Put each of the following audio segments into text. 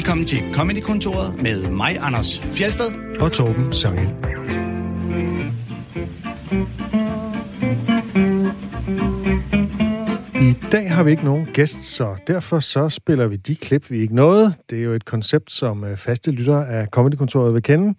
Velkommen til Comedy-kontoret med mig, Anders Fjelsted. og Torben Sangel. I dag har vi ikke nogen gæst, så derfor så spiller vi de klip, vi ikke nåede. Det er jo et koncept, som øh, faste lyttere af Comedy-kontoret vil kende.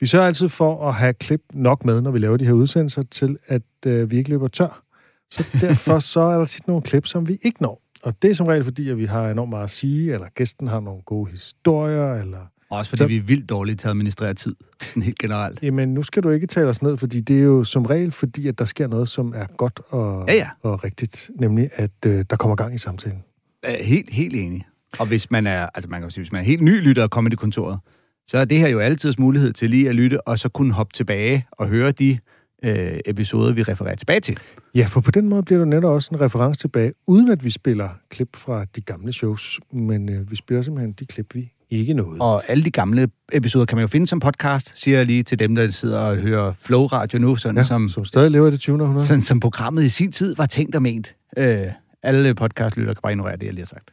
Vi sørger altid for at have klip nok med, når vi laver de her udsendelser, til at øh, vi ikke løber tør. Så derfor så er der tit nogle klip, som vi ikke når. Og det er som regel fordi, at vi har enormt meget at sige, eller gæsten har nogle gode historier, eller... Også fordi Så- vi er vildt dårlige til at administrere tid, sådan helt generelt. Jamen, nu skal du ikke tale os ned, fordi det er jo som regel fordi, at der sker noget, som er godt og, Ja, ja. og rigtigt. Nemlig, at øh, der kommer gang i samtalen. Øh, Helt, helt enig. Og hvis man er, altså man kan sige, hvis man er helt ny lytter af Comedy-kontoret, så er det her jo altid mulighed til lige at lytte, og så kunne hoppe tilbage og høre de øh, episoder, vi refererer tilbage til. Ja, for på den måde bliver der netop også en reference tilbage, uden at vi spiller klip fra de gamle shows, men øh, vi spiller simpelthen de klip, vi ikke nåede. Og alle de gamle episoder kan man jo finde som podcast, siger jeg lige til dem, der sidder og hører Flow Radio nu, sådan, ja, som, som stadig lever i det 20. århundrede. sådan som programmet i sin tid var tænkt og ment. Øh, alle podcastlytter kan bare ignorere det, jeg lige har sagt.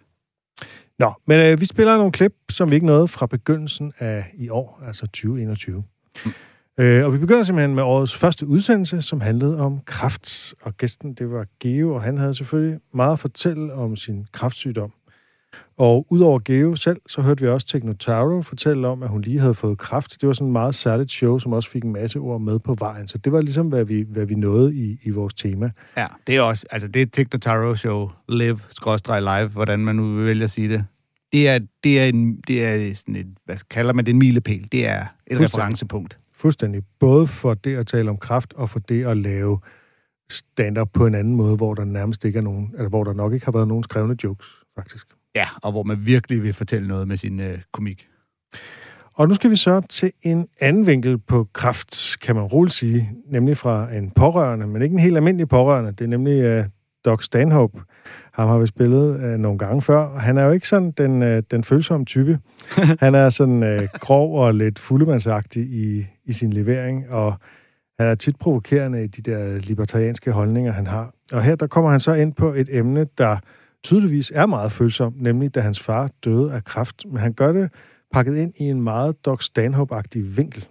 Nå, men øh, vi spiller nogle klip, som vi ikke nåede fra begyndelsen af i år, altså 2021. Mm. Øh, og vi begynder simpelthen med årets første udsendelse, som handlede om kræft. Og gæsten, det var Geo, og han havde selvfølgelig meget at fortælle om sin kræftsygdom. Og udover Geo selv, så hørte vi også Technotaro fortælle om, at hun lige havde fået kræft. Det var sådan et meget særligt show, som også fik en masse ord med på vejen. Så det var ligesom, hvad vi, hvad vi nåede i, i vores tema. Ja, det er også, altså det er Technotaro Show, live, skråstreg live, hvordan man nu vil vælge at sige det. Det er, det er, en, det er sådan et, hvad kalder man det, en milepæl. Det er et referencepunkt. Fuldstændig. Både for det at tale om kraft, og for det at lave stand-up på en anden måde, hvor der nærmest ikke er nogen, eller hvor der nok ikke har været nogen skrevne jokes, faktisk. Ja, og hvor man virkelig vil fortælle noget med sin øh, komik. Og nu skal vi så til en anden vinkel på kraft, kan man roligt sige, nemlig fra en pårørende, men ikke en helt almindelig pårørende. Det er nemlig uh, Doc Stanhope. Ham har vi spillet uh, nogle gange før, og han er jo ikke sådan den, uh, den følsomme type. han er sådan uh, grov og lidt fuldemandsagtig i, i sin levering, og han er tit provokerende i de der libertarianske holdninger, han har. Og her der kommer han så ind på et emne, der tydeligvis er meget følsomt, nemlig da hans far døde af kræft. Men han gør det pakket ind i en meget Doc Stanhope-agtig vinkel.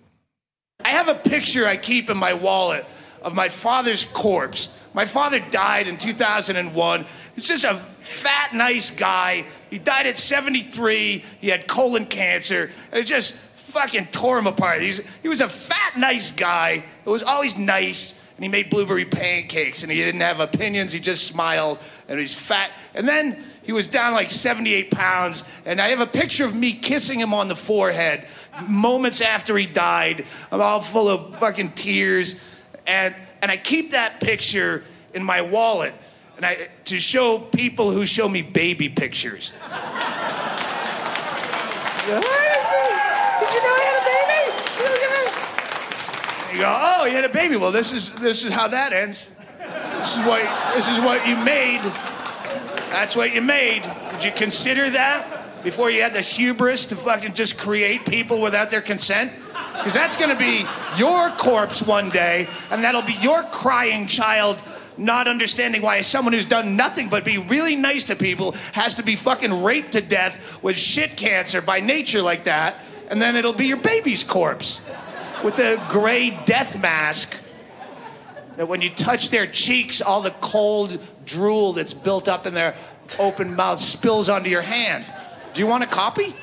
I have a picture I keep in my wallet of my father's corpse. My father died in 2001. He's just a fat, nice guy. He died at 73. He had colon cancer. And it just fucking tore him apart. He's, he was a fat, nice guy. It was always nice. And he made blueberry pancakes. And he didn't have opinions. He just smiled. And he's fat. And then he was down like 78 pounds. And I have a picture of me kissing him on the forehead moments after he died. I'm all full of fucking tears. And, and I keep that picture in my wallet and I, to show people who show me baby pictures. Did you know I had a baby? You go, oh, you had a baby. Well, this is this is how that ends. This is what this is what you made. That's what you made. Did you consider that before you had the hubris to fucking just create people without their consent? Because that's going to be your corpse one day, and that'll be your crying child not understanding why someone who's done nothing but be really nice to people has to be fucking raped to death with shit cancer by nature like that, and then it'll be your baby's corpse with the gray death mask that when you touch their cheeks, all the cold drool that's built up in their open mouth spills onto your hand. Do you want a copy?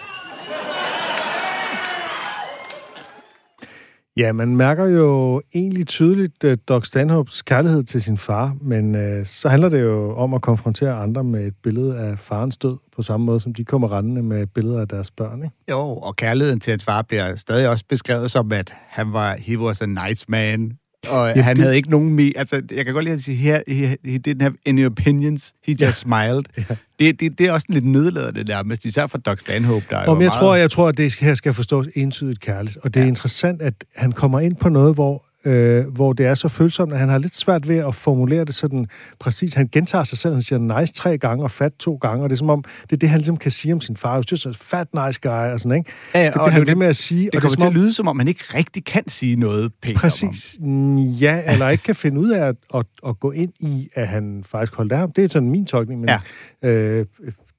Ja, man mærker jo egentlig tydeligt uh, Doc Stanhopes kærlighed til sin far, men uh, så handler det jo om at konfrontere andre med et billede af farens død, på samme måde som de kommer rendende med billeder af deres børn, ikke? Jo, og kærligheden til hans far bliver stadig også beskrevet som, at han var, he was a nice man. Og ja, han det- havde ikke nogen... Me, altså, jeg kan godt lide at sige, her, he, he didn't have any opinions, he just ja. smiled. Ja. Det, det, det er også lidt nedladende nærmest, især for Doc Stanhope, der er Og jeg meget... tror, jeg tror, at det her skal forstås entydigt kærligt. Og det er Ja. interessant, at han kommer ind på noget, hvor, øh, hvor det er så følsomt, at han har lidt svært ved at formulere det sådan præcis. Han gentager sig selv, han siger nice tre gange og fat to gange, og det er som om, det er det, han ligesom kan sige om sin far. It's just a fat nice guy, og sådan, ikke? Ja, ja, det og han det- ved med at sige. Det og kommer er, til som at lyde, som om han ikke rigtig kan sige noget pænt. Præcis. Ja, eller ikke kan finde ud af at, at, at gå ind i, at han faktisk holdt af ham. Det er sådan min tolkning, men Ja. øh,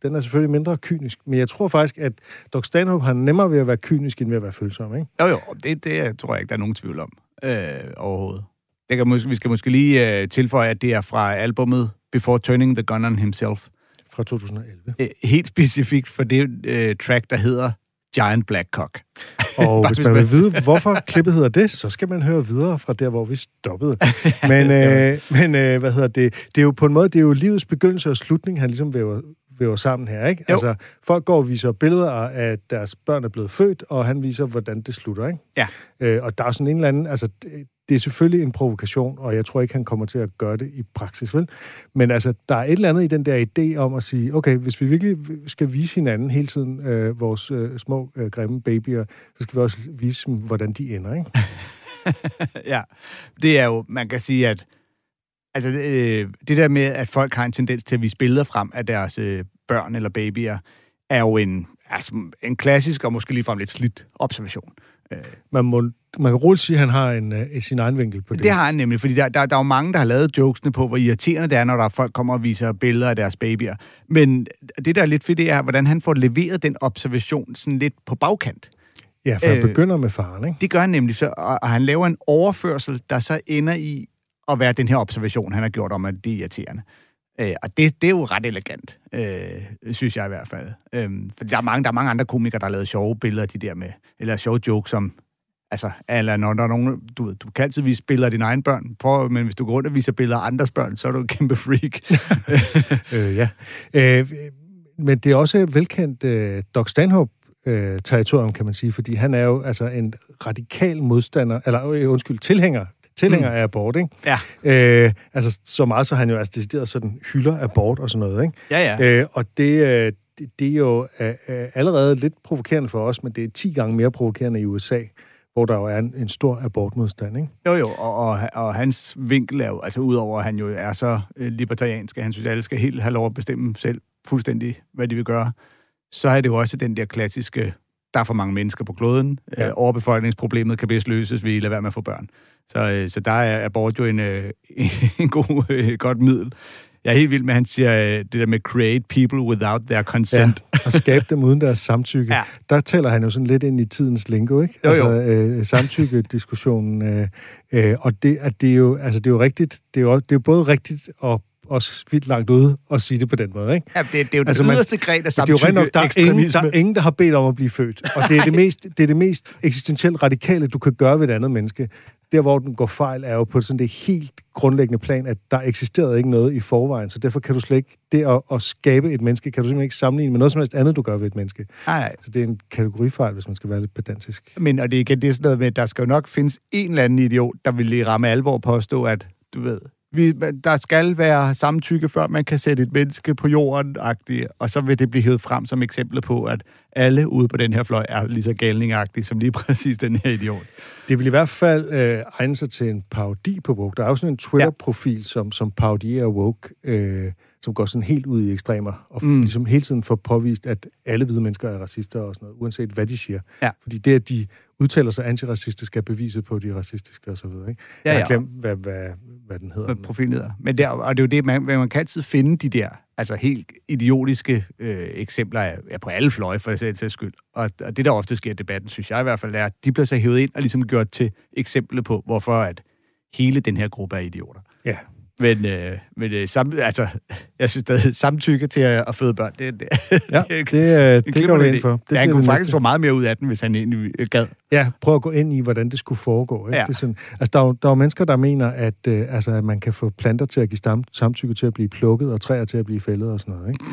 den er selvfølgelig mindre kynisk. Men jeg tror faktisk, at Doc Stanhope har nemmere ved at være kynisk, end ved at være følsom, ikke? Jo, jo, det, det tror jeg ikke, der er nogen tvivl om øh, overhovedet. Det kan, mås- vi skal måske lige øh, tilføje, at det er fra albummet Before Turning the Gun on Himself. Fra 2011. Øh, helt specifikt for det øh, track, der hedder Giant Black Cock. Og hvis man- vil vide, hvorfor klippet hedder det, så skal man høre videre fra der, hvor vi stoppede. Men, øh, men øh, hvad hedder det? Det er jo på en måde, det er jo livets begyndelse og slutning, han ligesom væver, væver sammen her, ikke? Jo. Altså, folk går og viser billeder af, at deres børn er blevet født, og han viser, hvordan det slutter, ikke? Ja. Øh, og der er sådan en eller anden, altså, det, det er selvfølgelig en provokation, og jeg tror ikke, han kommer til at gøre det i praksis, vel? Men altså, der er et eller andet i den der idé om at sige, okay, hvis vi virkelig skal vise hinanden hele tiden, øh, vores øh, små, øh, grimme babyer, så skal vi også vise dem, hvordan de ender, ikke? ja, det er jo, man kan sige, at altså, øh, det der med, at folk har en tendens til at vise billeder frem af deres øh, børn eller babyer, er jo en, altså, en klassisk og måske ligefrem lidt slidt observation. Man, må, man kan roligt sige, at han har en, øh, sin egen vinkel på det. Det har han nemlig, fordi der, der, der er jo mange, der har lavet jokesene på, hvor irriterende det er, når der er folk kommer og viser billeder af deres babyer. Men det, der er lidt fedt, det er, hvordan han får leveret den observation sådan lidt på bagkant. Ja, for han øh, begynder med faren, ikke? Det gør han nemlig, så, og, og han laver en overførsel, der så ender i at være den her observation, han har gjort om, at det er irriterende. Øh, og det, det er jo ret elegant, øh, synes jeg i hvert fald. Øh, for der er, mange, der er mange andre komikere, der har lavet sjove billeder, de der med, eller sjove jokes som, altså, eller når der er nogen, du, ved, du kan altid vise billeder af dine egne børn, prøv, men hvis du går rundt og viser billeder af andres børn, så er du en kæmpe freak. øh, ja. Øh, men det er også et velkendt øh, Doc Stanhope øh, territorium, kan man sige, fordi han er jo altså en radikal modstander, eller øh, undskyld, tilhænger, tilhænger mm. af abort, ikke? Ja. Øh, altså så meget, så han jo altså decideret sådan hylder abort og sådan noget, ikke? ja, ja. Øh, og det, øh, det, det er jo øh, allerede lidt provokerende for os, men det er 10 gange mere provokerende i USA, hvor der jo er en, en stor abortmodstand, ikke? Jo, jo, og, og, og hans vinkel er jo, altså udover at han jo er så øh, libertariansk, at han synes, at alle skal helt have lov at bestemme selv fuldstændig, hvad de vil gøre, så er det jo også den der klassiske, der er for mange mennesker på kloden. Ja. øh, overbefolkningsproblemet kan bedst løses ved at lade være med at få børn. Så, øh, så der er abort jo en, øh, en god, øh, godt middel. Jeg er helt vild med, at han siger det der med create people without their consent. Ja, og skabe dem uden deres samtykke. Ja. Der taler han jo sådan lidt ind i tidens lingo, ikke? Jo, jo. Altså øh, samtykkediskussionen. Øh, øh, og det, at det, er jo, altså, det er jo rigtigt. Det er jo, det er jo både rigtigt og også vildt langt ude at sige det på den måde, ikke? Ja, det, det er jo Altså, den yderste gren af Det er jo nok, der er, ingen, der ekstremisme. er ingen, der har bedt om at blive født. Og det er det mest, det er det mest eksistentielt radikale, du kan gøre ved et andet menneske. Der, hvor den går fejl, er jo på sådan det helt grundlæggende plan, at der eksisterede ikke noget i forvejen, så derfor kan du slet ikke, det at, at skabe et menneske, kan du simpelthen ikke sammenligne med noget som helst andet, du gør ved et menneske. Nej. Så det er en kategorifejl, hvis man skal være lidt pedantisk. Men, og det er igen det er sådan noget med, at der skal jo nok findes en eller anden idiot, der vil i ramme alvor påstå, at du ved, vi, der skal være samtykke, før man kan sætte et menneske på jorden, og så vil det blive hævet frem som eksempel på, at alle ude på den her fløj er lige så galningagtige som lige præcis den her idiot. Det vil i hvert fald øh, egne sig til en parodi på woke. Der er jo sådan en Twitter-profil, som, som parodierer woke, øh, som går sådan helt ud i ekstremer, og Mm. ligesom hele tiden får påvist, at alle hvide mennesker er racister og sådan noget, uanset hvad de siger. Ja. Fordi det, at de udtaler sig antiracistisk, er beviset på, at de er racistiske og så videre. Ikke? Ja, Jeg ja. har glemt, hvad, hvad, hvad den hedder. med profilneder. Men der, og det er jo det, man, man kan altid finde de der altså helt idiotiske øh, eksempler af, ja, på alle fløje, for det sags skyld. Og, og det, der ofte sker i debatten, synes jeg i hvert fald, er, at de bliver så hævet ind og ligesom gjort til eksempler på, hvorfor at hele den her gruppe er idioter. Ja. Men, øh, men øh, sam, altså, jeg synes stadig, samtykke til at, at føde børn, det, det, Ja, det, det, øh, det, det går vi ind for. Det ja, han kunne faktisk få meget mere ud af den, hvis han egentlig gad. Ja, prøv at gå ind i, hvordan det skulle foregå. Ikke? Ja. Det er sådan, altså, der, er jo, der er jo mennesker, der mener, at, øh, altså, at man kan få planter til at give stam, samtykke til at blive plukket, og træer til at blive fældet og sådan noget. Ikke?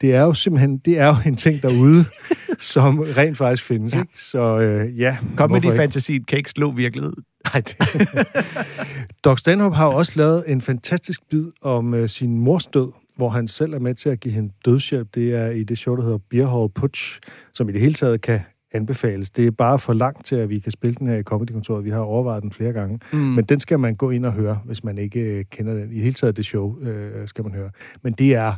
Det er jo simpelthen det er jo en ting derude, som rent faktisk findes. Ja. Ikke? Så øh, ja, Kom med ikke? fantasien, kan ikke slå virkelighed. Nej, det... Doc Stanhope har også lavet en fantastisk bid om øh, sin mors død, hvor han selv er med til at give hende dødshjælp. Det er i det show, der hedder Beer Hall Putsch, som i det hele taget kan anbefales. Det er bare for langt til, at vi kan spille den her i Comedy-kontoret. Vi har overvejet den flere gange. Mm. Men den skal man gå ind og høre, hvis man ikke øh, kender den. I hele taget det show øh, skal man høre. Men det er,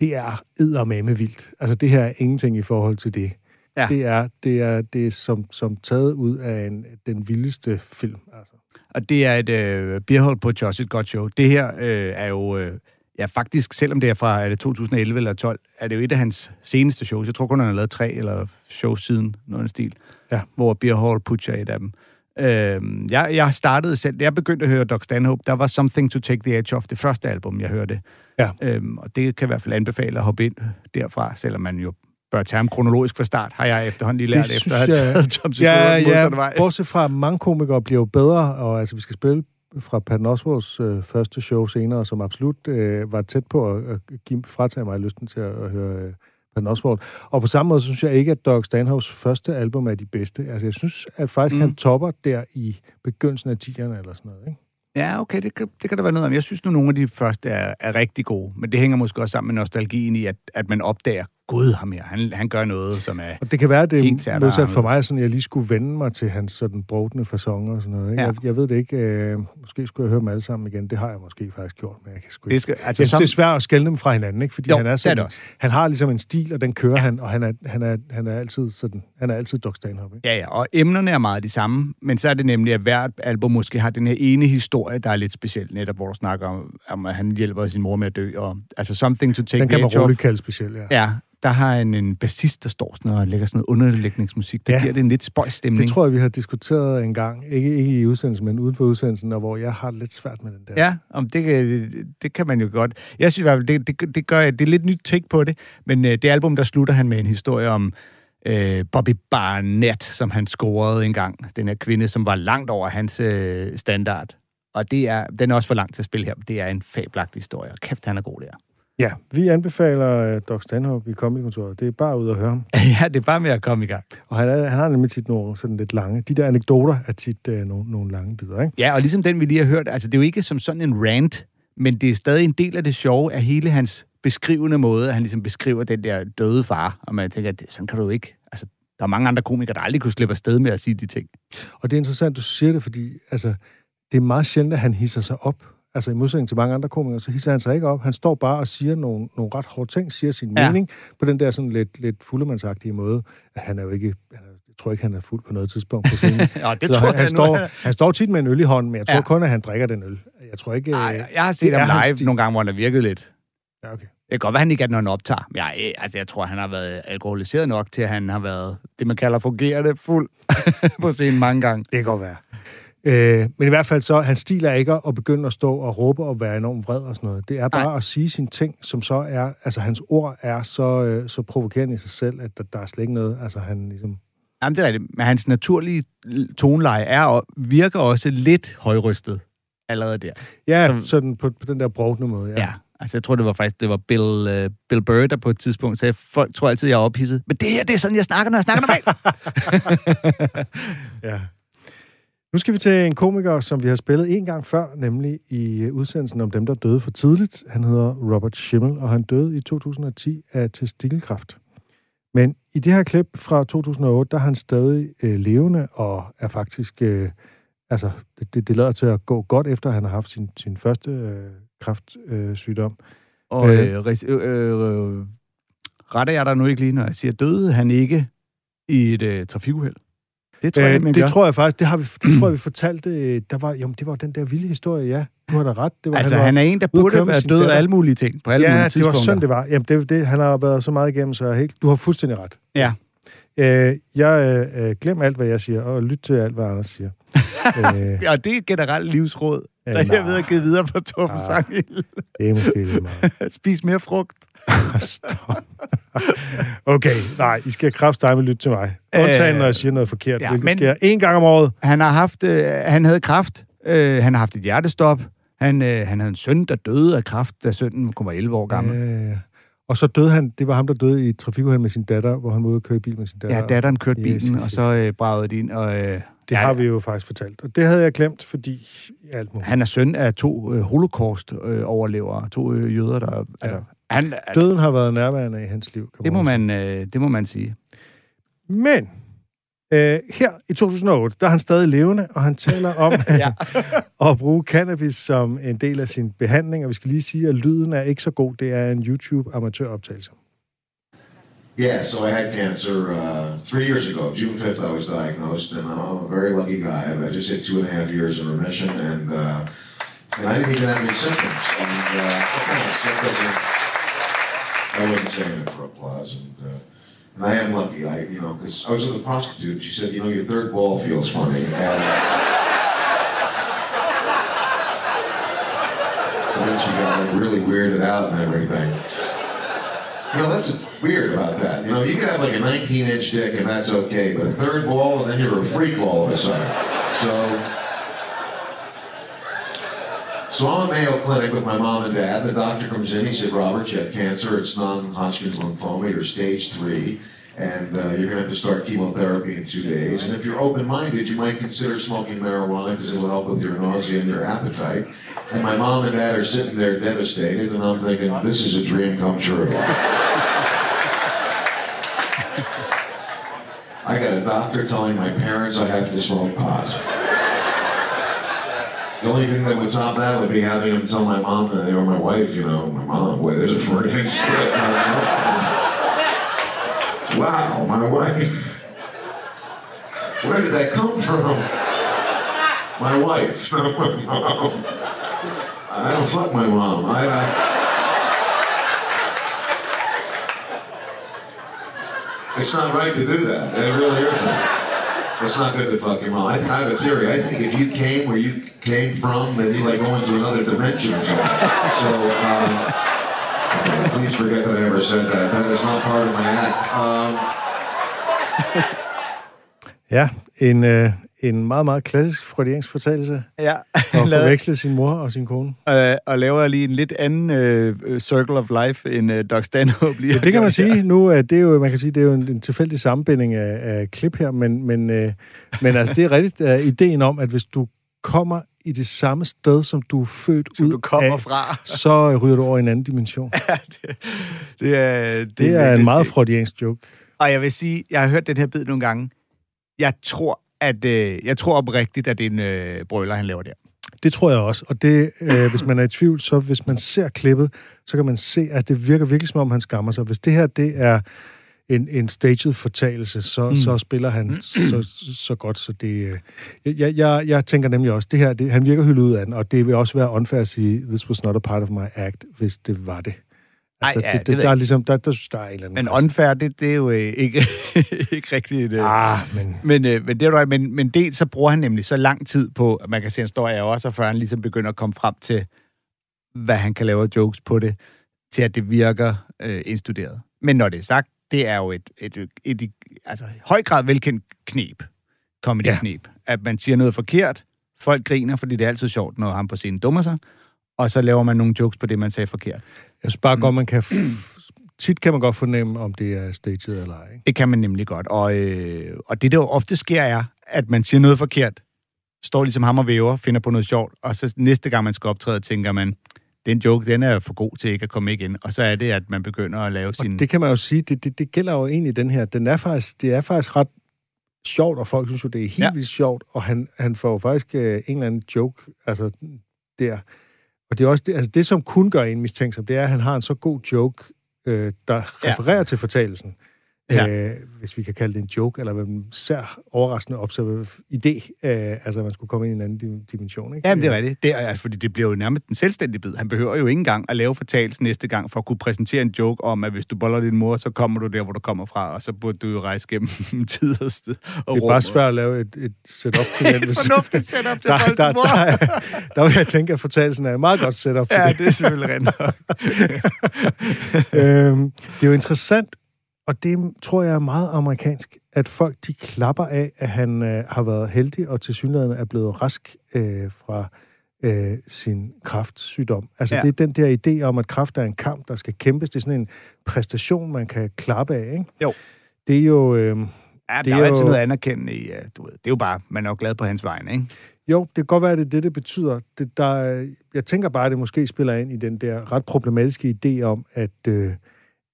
det er eddermame vildt. Altså det her er ingenting i forhold til det. Ja. Det er, det er, det er som, som taget ud af en, den vildeste film. Altså. Og det er et øh, på Josh, et godt show. Det her øh, er jo øh, ja, faktisk, selvom det er fra er det 2011 eller 12, er det jo et af hans seneste shows. Jeg tror kun, han har lavet tre eller shows siden, noget af stil, Ja. hvor Beer Hall Butcher er et af dem. Øhm, jeg, jeg startede selv, jeg begyndte at høre Doc Stanhope, der var Something to Take the Edge Off, det første album, jeg hørte. Ja. Øhm, og det kan i hvert fald anbefale at hoppe ind derfra, selvom man jo bør tage ham kronologisk fra start, har jeg efterhånden lige lært, Det efter at have jeg- taget Tom Segura Ja, ja, vej. bortset fra, at mange komikere bliver jo bedre, og altså, vi skal spille fra Patton Oswalds øh, første show senere, som absolut øh, var tæt på at, at give, fratage mig lysten til at, at høre øh, Patton Oswald. Og på samme måde synes jeg ikke, at Doug Stanhopes første album er de bedste. Altså, jeg synes at faktisk, mm. han topper der i begyndelsen af 10'erne eller sådan noget. Ikke? Ja, okay, det kan, det kan der være noget om. Jeg synes nu, nogle af de første er, er rigtig gode, men det hænger måske også sammen med nostalgien i, at, at man opdager, gud ham her, han, han gør noget, som er... Og det kan være, det er modsat for mig, sådan, at jeg lige skulle vende mig til hans sådan brodende fasonger og sådan noget. Ikke? Ja. Jeg, jeg ved det ikke. Øh, måske skulle jeg høre dem alle sammen igen. Det har jeg måske faktisk gjort, men jeg kan sgu ikke. Det skal, Altså, jeg synes, som, det er svært at skælne dem fra hinanden, ikke? Fordi Jo, han er det er sådan, det han har ligesom en stil, og den kører ja. han, og han er, han er, han er altid sådan, han er altid Doc Stanhope, ikke? Ja, ja, og emnerne er meget de samme, men så er det nemlig, at hvert album måske har den her ene historie, der er lidt speciel, netop hvor du snakker om, om at han hjælper sin mor med at dø, og altså Something to Take Den kan man roligt kalde speciel, ja. Ja, der har han en bassist, der står sådan og lægger sådan noget underlægningsmusik. Det Ja. giver det en lidt spøjs stemning. Det tror jeg, vi har diskuteret en gang. Ikke, ikke i udsendelsen, men uden for udsendelsen, og hvor jeg har lidt svært med den der. Ja, om det, kan, det kan man jo godt. Jeg synes i hvert fald, det, det, det gør. Det er lidt nyt take på det, men øh, det album, der slutter han med en historie om øh, Bobby Barnett, som han scorede engang. Den her kvinde, som var langt over hans øh, standard. Og det er, den er også for langt til at spille her. Det er en fabelagtig historie. Og kæft, han er god der. Ja vi anbefaler uh, Doc Stanhope i Comedy-kontoret. Det er bare ud at høre ham. ja, det er bare med at komme i gang. Og han, er, han har nemlig tit nogle sådan lidt lange. De der anekdoter er tit uh, nogle, nogle lange bidder, ikke? Ja, og ligesom den, vi lige har hørt, altså det er jo ikke som sådan en rant, men det er stadig en del af det sjove af hele hans beskrivende måde, at han ligesom beskriver den der døde far, og man tænker, at det, sådan kan du ikke. Altså, der er mange andre komikere, der aldrig kunne slippe afsted med at sige de ting. Og det er interessant, du siger det, fordi altså, det er meget sjældent, at han hisser sig op. Altså i modsætning til mange andre komikere, så hisser han sig ikke op. Han står bare og siger nogle, nogle ret hårde ting, siger sin Ja. mening på den der sådan lidt, lidt fuldemandsagtige måde. Han er jo ikke, han er, jeg tror ikke, han er fuld på noget tidspunkt på scenen. Ja, det så tror han, jeg han, står, han han står tit med en øl i hånden, men jeg tror Ja. kun, at han drikker den øl. Jeg tror ikke... Ej, øh, jeg har set ham live nogle gange, hvor han har virket lidt. Ja, okay. Det kan godt være, han ikke er, når han optager. Men jeg, altså, jeg tror, han har været alkoholiseret nok til, at han har været det, man kalder fungerende fuld på scenen mange gange. Det kan godt være. Øh, men i hvert fald så, hans stil er ikke at begynde at stå og råbe og være enormt vred og sådan noget. Det er bare Nej. at sige sine ting, som så er, altså hans ord er så, øh, så provokerende i sig selv, at der, der er slet ikke noget, altså han ligesom... Jamen, det er rigtigt. Men hans naturlige toneleje er og virker også lidt højrystet allerede der. Ja, Som- sådan på, på den der brugende måde, ja. Ja. Altså, jeg tror, det var faktisk, det var Bill, uh, Bill Burr, der på et tidspunkt sagde, folk tror altid, jeg er ophidset. Men det her, det er sådan, jeg snakker, når jeg snakker normalt. ja. Nu skal vi til en komiker, som vi har spillet en gang før, nemlig i øh, udsendelsen om dem, der døde for tidligt. Han hedder Robert Schimmel, og han døde i 2010 af testikelkræft. Men i det her klip fra 2008, der er han stadig øh, levende og er faktisk... Øh, altså, det, det, det lader til at gå godt efter, at han har haft sin, sin første øh, kræftsygdom. Øh. Og Øh. øh, ris- øh, øh, retter jeg dig nu ikke lige, når jeg siger, døde han ikke i et øh, trafikuheld? Det tror jeg, Øh, det gør. tror jeg faktisk, det har vi, det tror jeg, vi fortalte. øh, Der var, jo, det var den der vilde historie, ja. Du har da ret. Det var, altså, var, han er en, der burde være død af alle mulige ting, på alle ja, mulige det var tidspunkter. sådan, det var. Jamen, det, det, han har været så meget igennem, så helt, du har fuldstændig ret. Ja. Øh, jeg øh, øh, glem alt, hvad jeg siger, og lyt til alt, hvad Anders siger. øh, Og det er generelt livsråd, Ja, der jeg ved at give videre på Torben Ah. Sanghild. det er måske lidt meget. Spis mere frugt. Stop. okay, nej, I skal kraftstemme lytte til mig. Undtagen, Øh, når jeg siger noget forkert, ja, ja, men- sker en gang om året. Han har haft, øh, han havde kraft. Øh, han har haft et hjertestop. Han, øh, han havde en søn, der døde af kraft, da sønnen kun var 11 år gammel. Øh, og så døde han, det var ham, der døde i et trafikuheld med sin datter, hvor han var ude og køre bil med sin datter. Ja, datteren kørte Yes, bilen, yes, og så øh, bragede de ind. Og, øh, Det har vi jo faktisk fortalt. Og det havde jeg glemt, fordi alt muligt. Han er søn af to øh, holocaust-overlevere, to øh, jøder, der... Altså, han, Døden har været nærværende i hans liv. Kan det, må man, øh, det må man sige. Men øh, her i 2008, der er han stadig levende, og han taler om Ja. at bruge cannabis som en del af sin behandling. Og vi skal lige sige, at lyden er ikke så god. Det er en YouTube-amatøroptagelse. Yeah, so I had cancer uh, three years ago. June 5th, I was diagnosed, and I'm a very lucky guy. I just hit two and a half years in remission, and uh, and I didn't even have any symptoms. And uh, doesn't, I wasn't saying it for applause. And, uh, and I am lucky, I, you know, because I was with a prostitute, and she said, you know, your third ball feels funny. And, and then she got like really weirded out and everything. You know, that's weird about that. You know, you could have like a 19 inch dick and that's okay, but a third ball and then you're a freak all of a sudden. So, so I'm at Mayo Clinic with my mom and dad. The doctor comes in, he said, Robert, you have cancer, it's non-Hodgkin's lymphoma, you're stage three, and uh, you're gonna have to start chemotherapy in two days. And if you're open-minded, you might consider smoking marijuana because it'll help with your nausea and your appetite. And my mom and dad are sitting there devastated, and I'm thinking, this is a dream come true. I got a doctor telling my parents I have to smoke pot. The only thing that would top that would be having him tell my mom uh, or my wife, you know, my mom, boy, there's a my mouth." Wow, my wife. Where did that come from? My wife. I don't fuck my mom. I, I It's not right to do that. It really isn't. It's not good to fuck your mom. I, I have a theory. I think if you came where you came from, then you like go into another dimension or something. So, um, please forget that I ever said that. That is not part of my act. Um, Ja, en, øh, en meget, meget klassisk freudiansk fortællelse Ja, lavede, forveksle sin mor og sin kone. øh, og laver lige en lidt anden øh, øh, circle of life, end øh, Doc Stanhope lige Ja, det kan man gjort her. sige. Nu er det jo, man kan sige, det er jo en, en tilfældig sammenbinding af, af klip her, men, men, øh, men altså, det er rigtigt uh, ideen om, at hvis du kommer i det samme sted, som du er født Som ud du kommer af, fra. så øh, ryger du over i en anden dimension. det, det er, det, Det er en meget freudiansk joke. Og jeg vil sige, jeg har hørt den her bid nogle gange. Jeg tror, at øh, jeg tror oprigtigt, at det er en øh, brøler, han laver der. Det tror jeg også. Og det, øh, hvis man er i tvivl, så hvis man ser klippet, så kan man se, at det virker virkelig som om, han skammer sig. Hvis det her, det er en, en staged fortalelse, så, mm. så spiller han så, så godt, så det... Øh, jeg, jeg, jeg tænker nemlig også, det her, det, han virker hyldet ud af den, og det vil også være unfair at sige, this was not a part of my act, hvis det var det. Altså, Ej, ja, det, det det, der, er ligesom, der, der, der er en eller anden... Men unfair, det, det er jo øh, ikke, ikke rigtigt. Øh, Ah, men... Men, øh, men, det er jo, men, men dels så bruger han nemlig så lang tid på, at man kan se, at han står af også, før han ligesom begynder at komme frem til, hvad han kan lave af jokes på det, til at det virker øh, indstuderet. Men når det er sagt, det er jo et, et, et, et, et altså, høj grad velkendt knep, comedy-knep, ja. at man siger noget forkert, folk griner, fordi det er altid sjovt, når han på scenen dummer sig, og så laver man nogle jokes på det, man sagde forkert. Jeg synes bare godt, man kan... Tit kan man godt fornemme, om det er staged eller ej. Ikke? Det kan man nemlig godt. Og, øh, og det, der jo ofte sker, er, at man siger noget forkert, står ligesom ham og væver, finder på noget sjovt, og så næste gang, man skal optræde, tænker man, den joke, den er for god til ikke at komme igen. Og så er det, at man begynder at lave sin... Og det kan man jo sige, det, det, det gælder jo egentlig den her. Den er faktisk, det er faktisk ret sjovt, og folk synes jo, det er helt ja. vildt sjovt, og han, han får jo faktisk øh, en eller anden joke, altså der. Og det er også det, altså det, som kun gør en mistænksom, det er, at han har en så god joke, øh, der Ja. refererer til fortalelsen. Ja. Øh, hvis vi kan kalde det en joke, eller en sær overraskende observativ idé, øh, altså at man skulle komme ind i en anden dim- dimension. Ikke? Jamen, det er rigtigt. Det er, fordi det bliver jo nærmest en selvstændig bid. Han behøver jo ikke engang at lave fortalelse næste gang, for at kunne præsentere en joke om, at hvis du boller din mor, så kommer du der, hvor du kommer fra, og så burde du jo rejse gennem tid og sted. Og Det er rum. bare svært at lave et, et setup til den. Et fornuftigt setup til der, der, der, er- der vil jeg tænke, at fortælelsen er et meget godt setup til Ja, det. det er selvfølgelig rent øhm, det er jo interessant, og det tror jeg er meget amerikansk, at folk de klapper af, at han øh, har været heldig og til synligheden er blevet rask øh, fra øh, sin kraftsygdom. Altså Ja. ja. det er den der idé om, at kraft er en kamp, der skal kæmpes. Det er sådan en præstation, man kan klappe af, ikke? Jo. Det er jo... Øh, Ja, Det der er er jo altid noget anerkendende i, uh, du ved, det er jo bare, man er jo glad på hans vegne, ikke? Jo, det kan godt være, at det er det, det betyder. Det, der, er- jeg tænker bare, at det måske spiller ind i den der ret problematiske idé om, at, øh,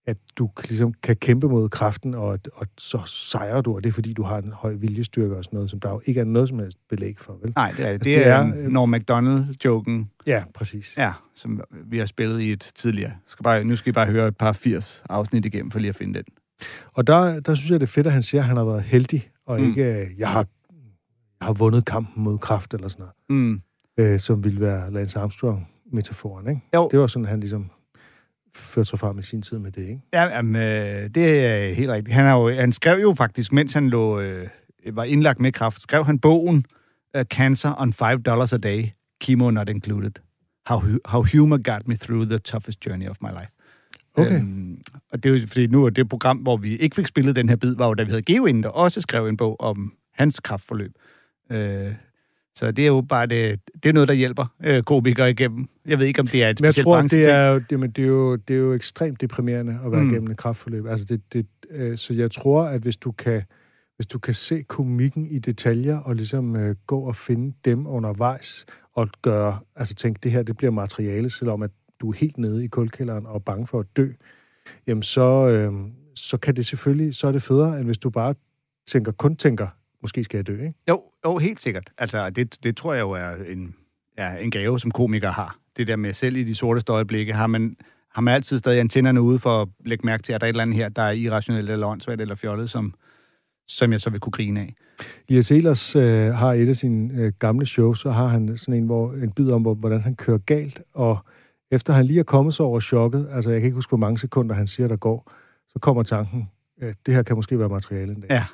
at du ligesom kan kæmpe mod kraften, og, og så sejrer du, og det er fordi, du har en høj viljestyrke og sådan noget, som der jo ikke er noget som helst belæg for, vel? Nej, det er det. Altså, Det, det er, er, øh, Norm MacDonald-joken, Ja, præcis. ja, som vi har spillet i et tidligere. Skal bare, nu skal I bare høre et par 80 afsnit igennem, for lige at finde den. Og der, der synes jeg, det er fedt, at han siger, at han har været heldig, og Mm. mm. ikke, øh, jeg har, jeg har vundet kampen mod kraft eller sådan noget. Mm. øh, som ville være Lance Armstrong-metaforen, ikke? Jo. Det var sådan, han ligesom førte sig frem i sin tid med det, ikke? Ja, jamen, øh, det er helt rigtigt. Han, har jo, han skrev jo faktisk, mens han lå, øh, var indlagt med kraft, skrev han bogen uh, Cancer on $5 a day, Chemo Not Included. How, how humor got me through the toughest journey of my life. Okay. Øhm, og det er jo, fordi nu er det program, hvor vi ikke fik spillet den her bid, var jo, da vi havde Geo inde, der også skrev en bog om hans kraftforløb. Øh, så det er jo bare det, det er noget, der hjælper øh, komikere igennem. Jeg ved ikke, om det er et Men jeg tror, det er, jo, det, men det, er jo, det er jo ekstremt deprimerende at være Mm. mm. igennem et kraftforløb. Altså det, det, øh, så jeg tror, at hvis du kan hvis du kan se komikken i detaljer og ligesom øh, gå og finde dem undervejs og gøre, altså tænk, det her det bliver materiale, selvom at du er helt nede i kulkælderen og er bange for at dø, jamen så, øh, så kan det selvfølgelig, så er det federe, end hvis du bare tænker, kun tænker, måske skal jeg dø, ikke? Jo, jo, helt sikkert. Altså, det, det tror jeg jo er en, ja, en gave, som komikere har. Det der med selv i de sorteste øjeblikke, har man, har man altid stadig antennerne ude for at lægge mærke til, at der er et eller andet her, der er irrationelt eller åndssvagt eller fjollet, som, som jeg så vil kunne grine af. Elias Elers øh, har et af sine øh, gamle shows, så har han sådan en, hvor, en bid om, hvor, hvordan han kører galt, og efter han lige er kommet sig over chokket, altså jeg kan ikke huske, hvor mange sekunder han siger, der går, så kommer tanken, øh, det her kan måske være materiale en dag. Ja.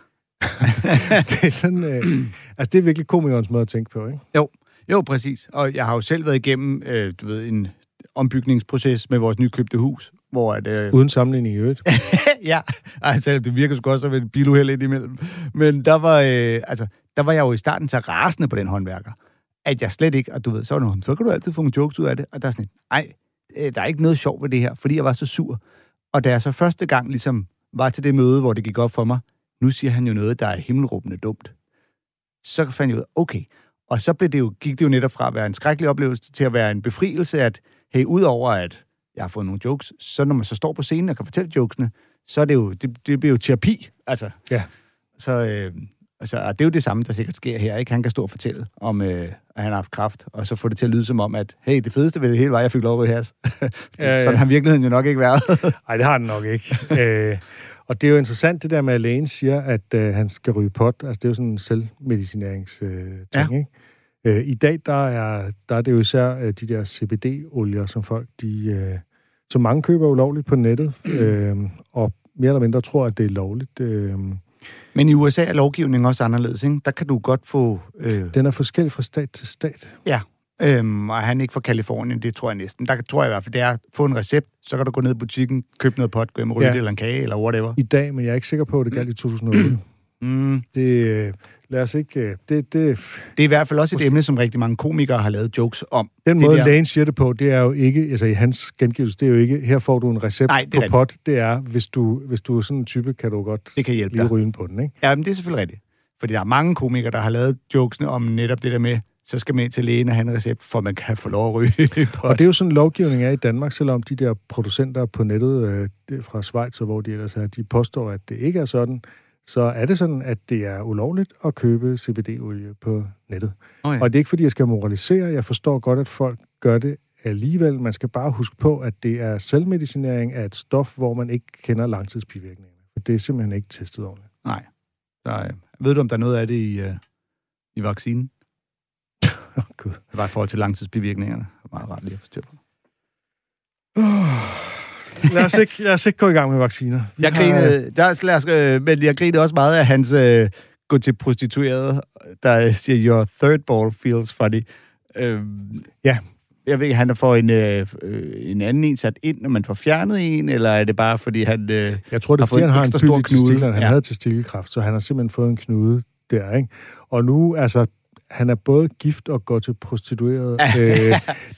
det er sådan, øh, altså det er virkelig komikernes måde at tænke på, ikke? Jo, jo, præcis. Og jeg har jo selv været igennem, øh, du ved, en ombygningsproces med vores nykøbte hus, hvor at, øh, Uden sammenligning i øvrigt. ja, altså, det virker sgu også som et biluheld ind imellem. Men der var, øh, altså, der var jeg jo i starten så rasende på den håndværker, at jeg slet ikke, og du ved, så var det, så kan du altid få nogle jokes ud af det. Og der er sådan et, ej, øh, der er ikke noget sjovt ved det her, fordi jeg var så sur. Og da jeg så første gang ligesom var til det møde, hvor det gik op for mig, nu siger han jo noget, der er himmelråbende dumt. Så fandt jeg ud af, okay. Og så blev det jo, gik det jo netop fra at være en skrækkelig oplevelse til at være en befrielse, at hey, udover at jeg har fået nogle jokes, så når man så står på scenen og kan fortælle jokesene, så er det jo, det, det bliver jo terapi, altså. Ja. Så, øh, altså, det er jo det samme, der sikkert sker her, ikke? Han kan stå og fortælle om, øh, at han har haft kraft, og så få det til at lyde som om, at hey, det fedeste ved det hele var, at jeg fik lov at ryge has. ja, ja. Sådan har virkeligheden jo nok ikke været. Nej, det har den nok ikke. øh, og det er jo interessant, det der med, at lægen siger, at øh, han skal ryge pot. Altså, det er jo sådan en selvmedicineringsting, øh, ting, Ja. ikke? Øh, I dag, der er, der er det jo især øh, de der CBD-olier, som folk, de, øh, som mange køber ulovligt på nettet, øh, og mere eller mindre tror, at det er lovligt. Øh, Men i USA er lovgivningen også anderledes, ikke? Der kan du godt få... Øh, den er forskellig fra stat til stat. Ja, øhm, og han er ikke fra Kalifornien, det tror jeg næsten. Der tror jeg i hvert fald, det er at få en recept, så kan du gå ned i butikken, købe noget pot, gå hjem og Ja. eller en kage, eller whatever. I dag, men jeg er ikke sikker på, at det galt i 2008. Mm. Det, øh, lad os ikke... øh, Det, det, Det er i hvert fald også et emne, som rigtig mange komikere har lavet jokes om. Den måde, der- lægen siger det på, det er jo ikke, altså i hans gengivelse, det er jo ikke, her får du en recept Nej, på pot. Det er, hvis du, hvis du er sådan en type, kan du godt Det kan hjælpe lige dig. ryge på den, ikke? Ja, men det er selvfølgelig rigtigt. Fordi der er mange komikere, der har lavet jokesene om netop det der med, så skal man ind til lægen og have en recept, for man kan få lov at ryge. Og det er jo sådan, lovgivning er i Danmark, selvom de der producenter på nettet øh, fra Schweiz, og hvor de ellers er, de påstår, at det ikke er sådan, så er det sådan, at det er ulovligt at købe CBD-olie på nettet. Oh, ja. Og det er ikke, fordi jeg skal moralisere. Jeg forstår godt, at folk gør det alligevel. Man skal bare huske på, at det er selvmedicinering af et stof, hvor man ikke kender langtidsbivirkningerne. For det er simpelthen ikke testet ordentligt. Nej. Så, øh, ved du, om der er noget af det i, øh, i vaccinen? Åh, Gud. Det var i forhold til langtidsbivirkningerne. Det var meget rart lige at få styr på. Lad os, ikke, lad os ikke gå i gang med vacciner. Vi Jeg har- grinede, der, lad os, øh, men jeg grinede også meget af hans øh, gå til prostitueret, der siger, your third ball feels funny. Øh, Ja. Jeg ved ikke, han får en, øh, en anden en sat ind, når man får fjernet en, eller er det bare, fordi han... Øh, Jeg tror, det er, har fordi fået han en har en stor knude. Han Ja. havde testikkelkræft, så han har simpelthen fået en knude der, ikke? Og nu, altså, han er både gift og går til prostitueret. øh,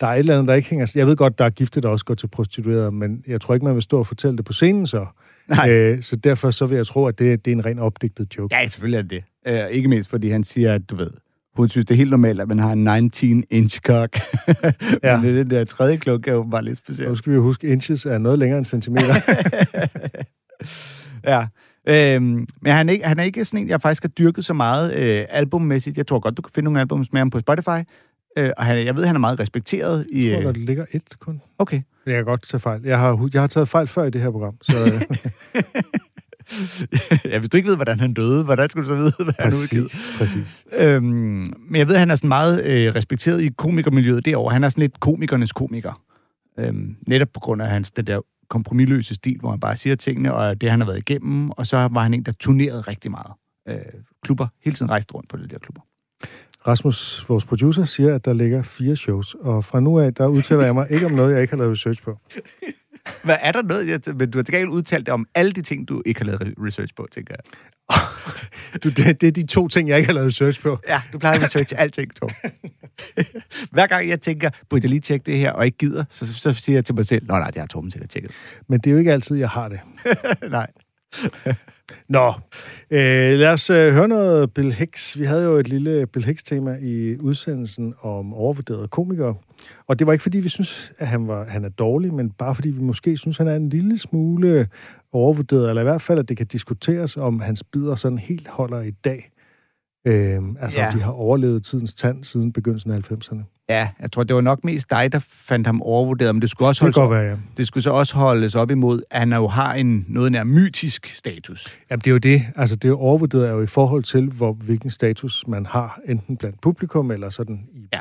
der er et eller andet, der ikke hænger... Jeg ved godt, der er gifte, der også går til prostitueret, men jeg tror ikke, man vil stå og fortælle det på scenen så. Nej. Øh, så derfor så vil jeg tro, at det, det er en ren opdigtet joke. ja, selvfølgelig er det det. Øh, ikke mindst, fordi han siger, at du ved, hun synes, det er helt normalt, at man har en 19-inch cock. Ja. men den der tredje klunk er jo bare lidt specielt. Nu skal vi jo huske, inches er noget længere end centimeter. ja. Øhm, men han er, ikke, han er ikke sådan en, jeg faktisk har dyrket så meget øh, albummæssigt. Jeg tror godt, du kan finde nogle albums med ham på Spotify. Øh, og han, jeg ved, han er meget respekteret. I, jeg tror, øh, der ligger et kun. okay. Jeg kan godt tage fejl. Jeg har, jeg har taget fejl før i det her program, så øh, ja, hvis du ikke ved, hvordan han døde, hvordan skulle du så vide, hvad han udgivet? Præcis, præcis. Øhm, men jeg ved, at han er sådan meget øh, respekteret i komikermiljøet derovre. Han er sådan lidt komikernes komiker. Øhm, netop på grund af hans den der kompromilløse stil, hvor han bare siger tingene, og det, han har været igennem. Og så var han en, der turnerede rigtig meget. Øh, klubber, hele tiden rejste rundt på de der klubber. Rasmus, vores producer, siger, at der ligger fire shows, og fra nu af, der udtaler jeg mig ikke om noget, jeg ikke har lavet research på. Hvad er der noget? Jeg, men du har til gengæld udtalt det om alle de ting, du ikke har lavet re- research på, tænker jeg. Du, det, det er de to ting, jeg ikke har lavet research på. Ja, du plejer at researche alting, Tom. Hver gang jeg tænker, burde jeg lige tjekke det her, og ikke gider, så, så siger jeg til mig selv, nå nej, det har Torben sikkert tjekket. Men det er jo ikke altid, jeg har det. nej. Nå, øh, lad os øh, høre noget Bill Hicks. Vi havde jo et lille Bill Hicks-tema i udsendelsen om overvurderede komikere. Og det var ikke, fordi vi synes, at han, var, han er dårlig, men bare fordi vi måske synes, han er en lille smule overvurderet, eller i hvert fald, at det kan diskuteres, om hans bidder sådan helt holder i dag. Øh, altså, Ja. ja. de har overlevet tidens tand siden begyndelsen af 90'erne. Ja, jeg tror, det var nok mest dig, der fandt ham overvurderet, men det skulle også Det holdes være, ja. det skulle så også holdes op imod, at han jo har en noget nær mytisk status. Jamen, det er jo det. Altså, det er jo overvurderet er jo i forhold til, hvor, hvilken status man har, enten blandt publikum, eller sådan i Ja.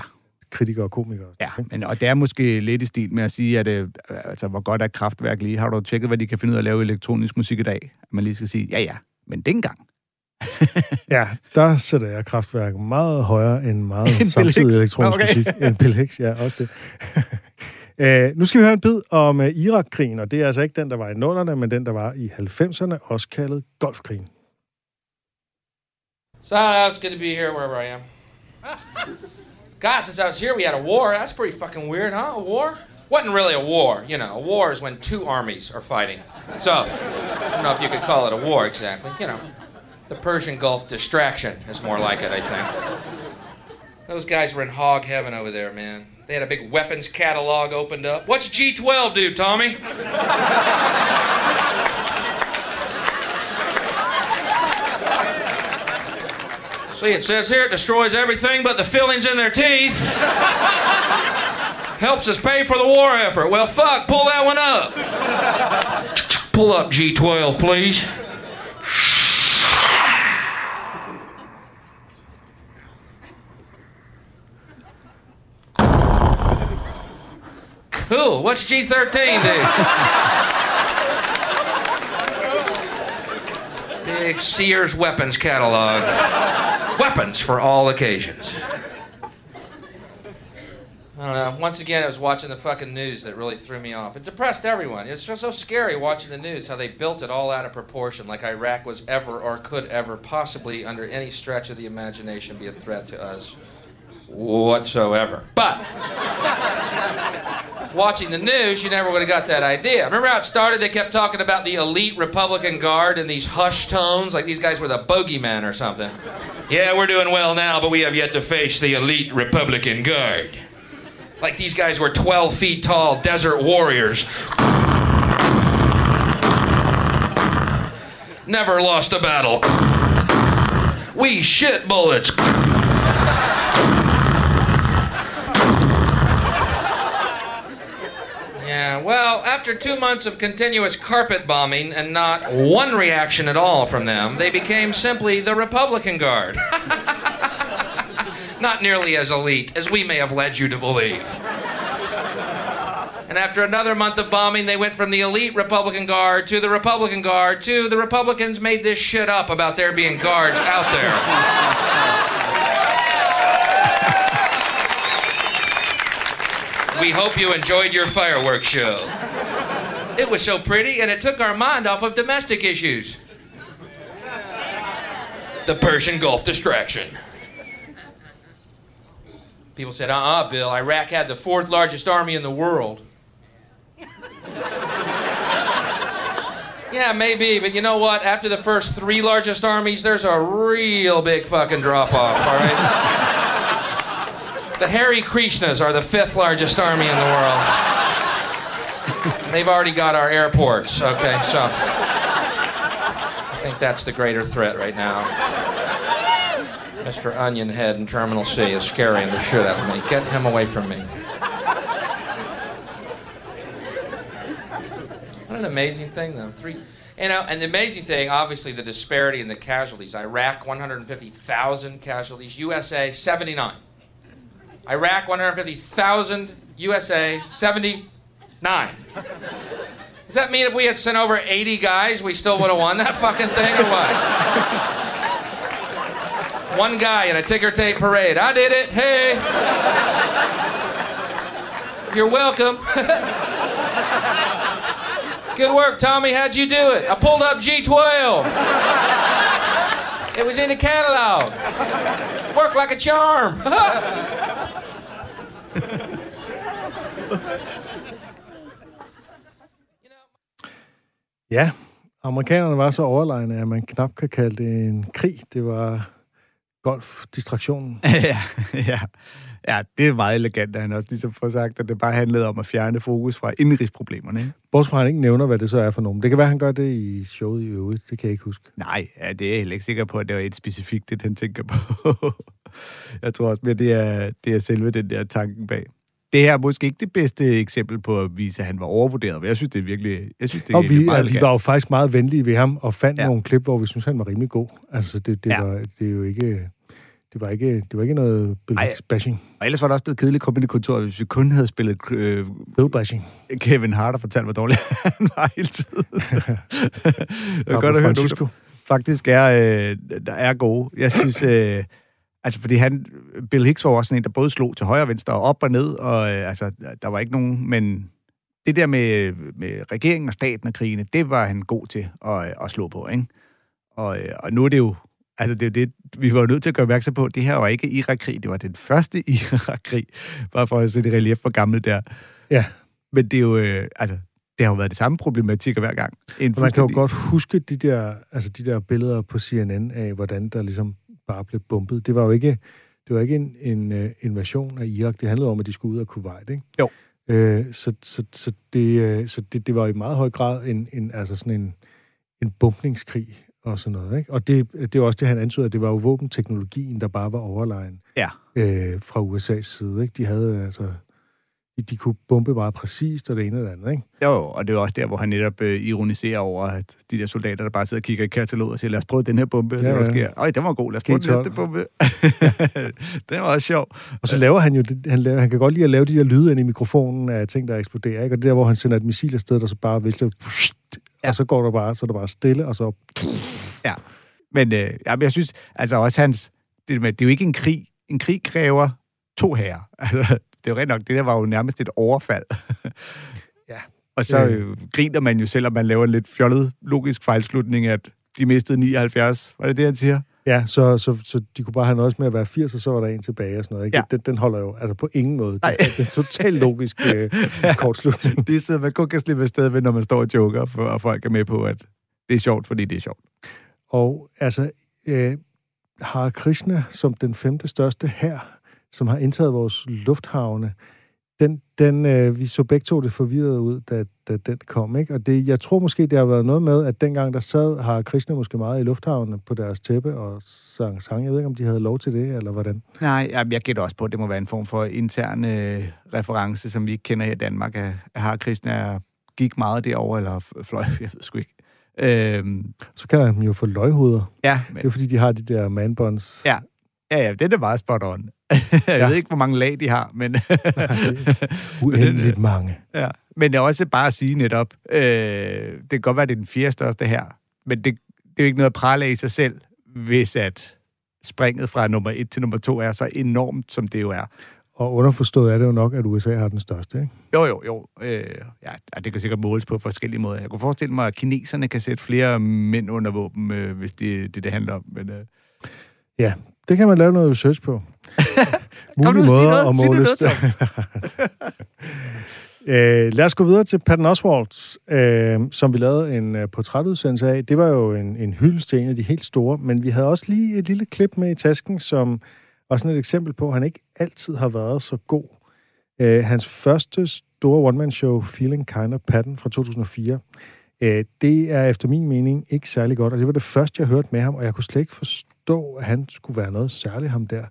Kritikere og komikere. Ja, men, og det er måske lidt i stil med at sige, at øh, altså, hvor godt er kraftværk lige. Har du tjekket, hvad de kan finde ud af at lave elektronisk musik i dag? At man lige skal sige, ja ja, men dengang. Ja, der sætter jeg kraftværk meget højere end meget Bill samtidig elektronisk Okay. musik. Bill Hicks, ja, også det. Uh, nu skal vi høre en bid om uh, Irak-krigen, og det er altså ikke den, der var i nullerne, men den, der var i 90'erne, også kaldet Golfkrigen. So it's good to be here wherever I am. God, since I was here, we had a war. That's pretty fucking weird, huh? A war? Wasn't really a war, you know. A war is when two armies are fighting. So, I don't know if you could call it a war exactly. You know, the Persian Gulf distraction is more like it, I think. Those guys were in hog heaven over there, man. They had a big weapons catalog opened up. What's G12 do, Tommy? See, it says here it destroys everything but the fillings in their teeth. Helps us pay for the war effort. Well, fuck, pull that one up. Pull up G12, please. Cool. What's G13 do? Sears weapons catalog. Weapons for all occasions. I don't know. Once again, I was watching the fucking news that really threw me off. It depressed everyone. It's just so scary watching the news how they built it all out of proportion, like Iraq was ever or could ever possibly, under any stretch of the imagination, be a threat to us whatsoever. But watching the news, you never would have got that idea. Remember how it started? They kept talking about the elite Republican Guard in these hushed tones, like these guys were the bogeyman or something. Yeah, we're doing well now, but we have yet to face the elite Republican Guard. Like these guys were 12 feet tall desert warriors. Never lost a battle. We shit bullets. Well, after two months of continuous carpet bombing and not one reaction at all from them, they became simply the Republican Guard. not nearly as elite as we may have led you to believe. And after another month of bombing, they went from the elite Republican Guard to the Republican Guard to the Republicans made this shit up about there being guards out there. We hope you enjoyed your fireworks show. It was so pretty, and it took our mind off of domestic issues. The Persian Gulf distraction. People said, uh uh Bill, Iraq had the fourth largest army in the world. yeah, maybe, but you know what? After the first three largest armies, there's a real big fucking drop off, all right? The Hare Krishnas are the fifth largest army in the world. They've already got our airports, okay, so. I think that's the greater threat right now. Mr. Onion Head in Terminal C is scaring the shit out of me. Get him away from me. What an amazing thing, though. Three. You know, and the amazing thing, obviously, the disparity in the casualties. Iraq, 150,000 casualties. USA, 79. Iraq, 150,000. USA, 79. Does that mean if we had sent over 80 guys, we still would have won that fucking thing, or what? One guy in a ticker tape parade. I did it. Hey. You're welcome. Good work, Tommy. How'd you do it? I pulled up G12. It was in the catalog. Worked like a charm. Ja, amerikanerne var så overlegne, at man knap kan kalde det en krig. Det var golf-distraktionen. ja, ja. Ja, det er meget elegant, at han også ligesom får sagt, at det bare handlede om at fjerne fokus fra indrigsproblemerne. Ikke? Bortset fra, at han ikke nævner, hvad det så er for nogen. Det kan være, at han gør det i showet i øvrigt. Det kan jeg ikke huske. Nej, ja, det er jeg heller ikke sikker på, at det var et specifikt, det han tænker på. jeg tror også mere, det er, det er selve den der tanken bag. Det her er måske ikke det bedste eksempel på at vise, at han var overvurderet, men jeg synes, det er virkelig... Jeg synes, det er og vi, meget vi var jo faktisk meget venlige ved ham, og fandt Ja. nogle klip, hvor vi synes han var rimelig god. Altså, det, det, ja. var, det er jo ikke... Det var ikke, det var ikke noget Bill Ej. bashing. Og ellers var det også blevet kedeligt at komme ind i kontoret, hvis vi kun havde spillet øh, Bill bashing. Kevin Hart og fortalt, hvor dårlig han var hele tiden. det godt at høre, der faktisk er, øh, der er gode. Jeg synes, øh, altså fordi han, Bill Hicks var også sådan en, der både slog til højre og venstre og op og ned, og øh, altså, der var ikke nogen, men det der med, med regeringen og staten og krigene, det var han god til at, øh, at slå på, ikke? Og, øh, og nu er det jo, altså det er det, vi var nødt til at gøre opmærksom på, det her var ikke Irak-krig, det var den første Irak-krig, bare for at sætte i relief, hvor gammel det er. Ja. Men det er jo, øh, altså, det har jo været det samme problematik hver gang. En man kan jo godt huske de der, altså de der billeder på CNN af, hvordan der ligesom bare blev bumpet. Det var jo ikke, det var ikke en, en uh, invasion af Irak. Det handlede om, at de skulle ud af Kuwait, ikke? Jo. Øh, så så, så, det, øh, så det, det var i meget høj grad en, en, altså sådan en, en bumpningskrig og sådan noget, ikke? Og det, det var også det, han antyder, at det var jo våbenteknologien, der bare var overlegen Ja. øh, fra USA's side, ikke? De havde altså... De, de kunne bombe meget præcist, og det ene og det andet, ikke? Jo, og det er også der, hvor han netop øh, ironiserer over, at de der soldater, der bare sidder og kigger i kataloget og siger, lad os prøve den her bombe, og så Ja, ja, hvad der sker. Øj, den var god, lad os prøve den G12. næste bombe. den var også sjov. Og så laver han jo, det, han, laver, han kan godt lide at lave de der lyde ind i mikrofonen af ting, der eksploderer, ikke? Og det der, hvor han sender et missil afsted, der så bare vælter, Ja. og så går der bare, så er der bare stille, og så... Men øh, jamen, jeg synes, altså også hans, det, med, det er jo ikke en krig. En krig kræver to herrer. Altså, det er jo rent nok, det der var jo nærmest et overfald. Ja. Og så øh, griner man jo, selvom man laver en lidt fjollet logisk fejlslutning, at de mistede 79. Var det det, han siger? Ja, så, så, så de kunne bare have noget med at være 80, og så var der en tilbage og sådan noget. Ikke? Ja. Den, den holder jo altså på ingen måde. Nej. Det, det er totalt logisk øh, kortslutning. Det sidder man kun kan slippe afsted ved, når man står og joker, for, og folk er med på, at det er sjovt, fordi det er sjovt. Og altså, øh, har Krishna som den femte største her, som har indtaget vores lufthavne, den, den øh, vi så begge to det forvirret ud, da, da den kom, ikke? Og det, jeg tror måske, det har været noget med, at dengang der sad, har Krishna måske meget i lufthavnene på deres tæppe og sang sang. Jeg ved ikke, om de havde lov til det, eller hvordan. Nej, jamen, jeg gætter også på, at det må være en form for intern øh, reference, som vi ikke kender her i Danmark. At, at har Krishna gik meget derover eller fløj, jeg ved sgu ikke. Øhm, Så kalder han dem jo for løghoveder. ja, Det men, er jo, fordi, de har de der manbånds. Ja. ja, ja, det er meget spot on. jeg Ja. ved ikke, hvor mange lag de har, men... Uendeligt mange. Ja, men det er også bare at sige netop, øh, det kan godt være, det er den fjerde største her, men det, det er jo ikke noget at prale af i sig selv, hvis at springet fra nummer et til nummer to er så enormt, som det jo er. Og underforstået er det jo nok, at USA har den største, ikke? Jo, jo, jo. Øh, ja, ja, det kan sikkert måles på forskellige måder. Jeg kunne forestille mig, at kineserne kan sætte flere mænd under våben, øh, hvis det det, det handler om. Men, øh, Ja, det kan man lave noget research på. Kom Mulige sig måder noget. at måle noget, øh, lad os gå videre til Patton Oswalt, øh, som vi lavede en øh, portrætudsendelse af. Det var jo en, en hyldest til en af de helt store, men vi havde også lige et lille klip med i tasken, som var sådan et eksempel på, at han ikke altid har været så god. Øh, hans første store one-man-show, Feeling Kind of Patton fra 2004, øh, det er efter min mening ikke særlig godt, og det var det første, jeg hørte med ham, og jeg kunne slet ikke forstå, at han skulle være noget særligt ham der.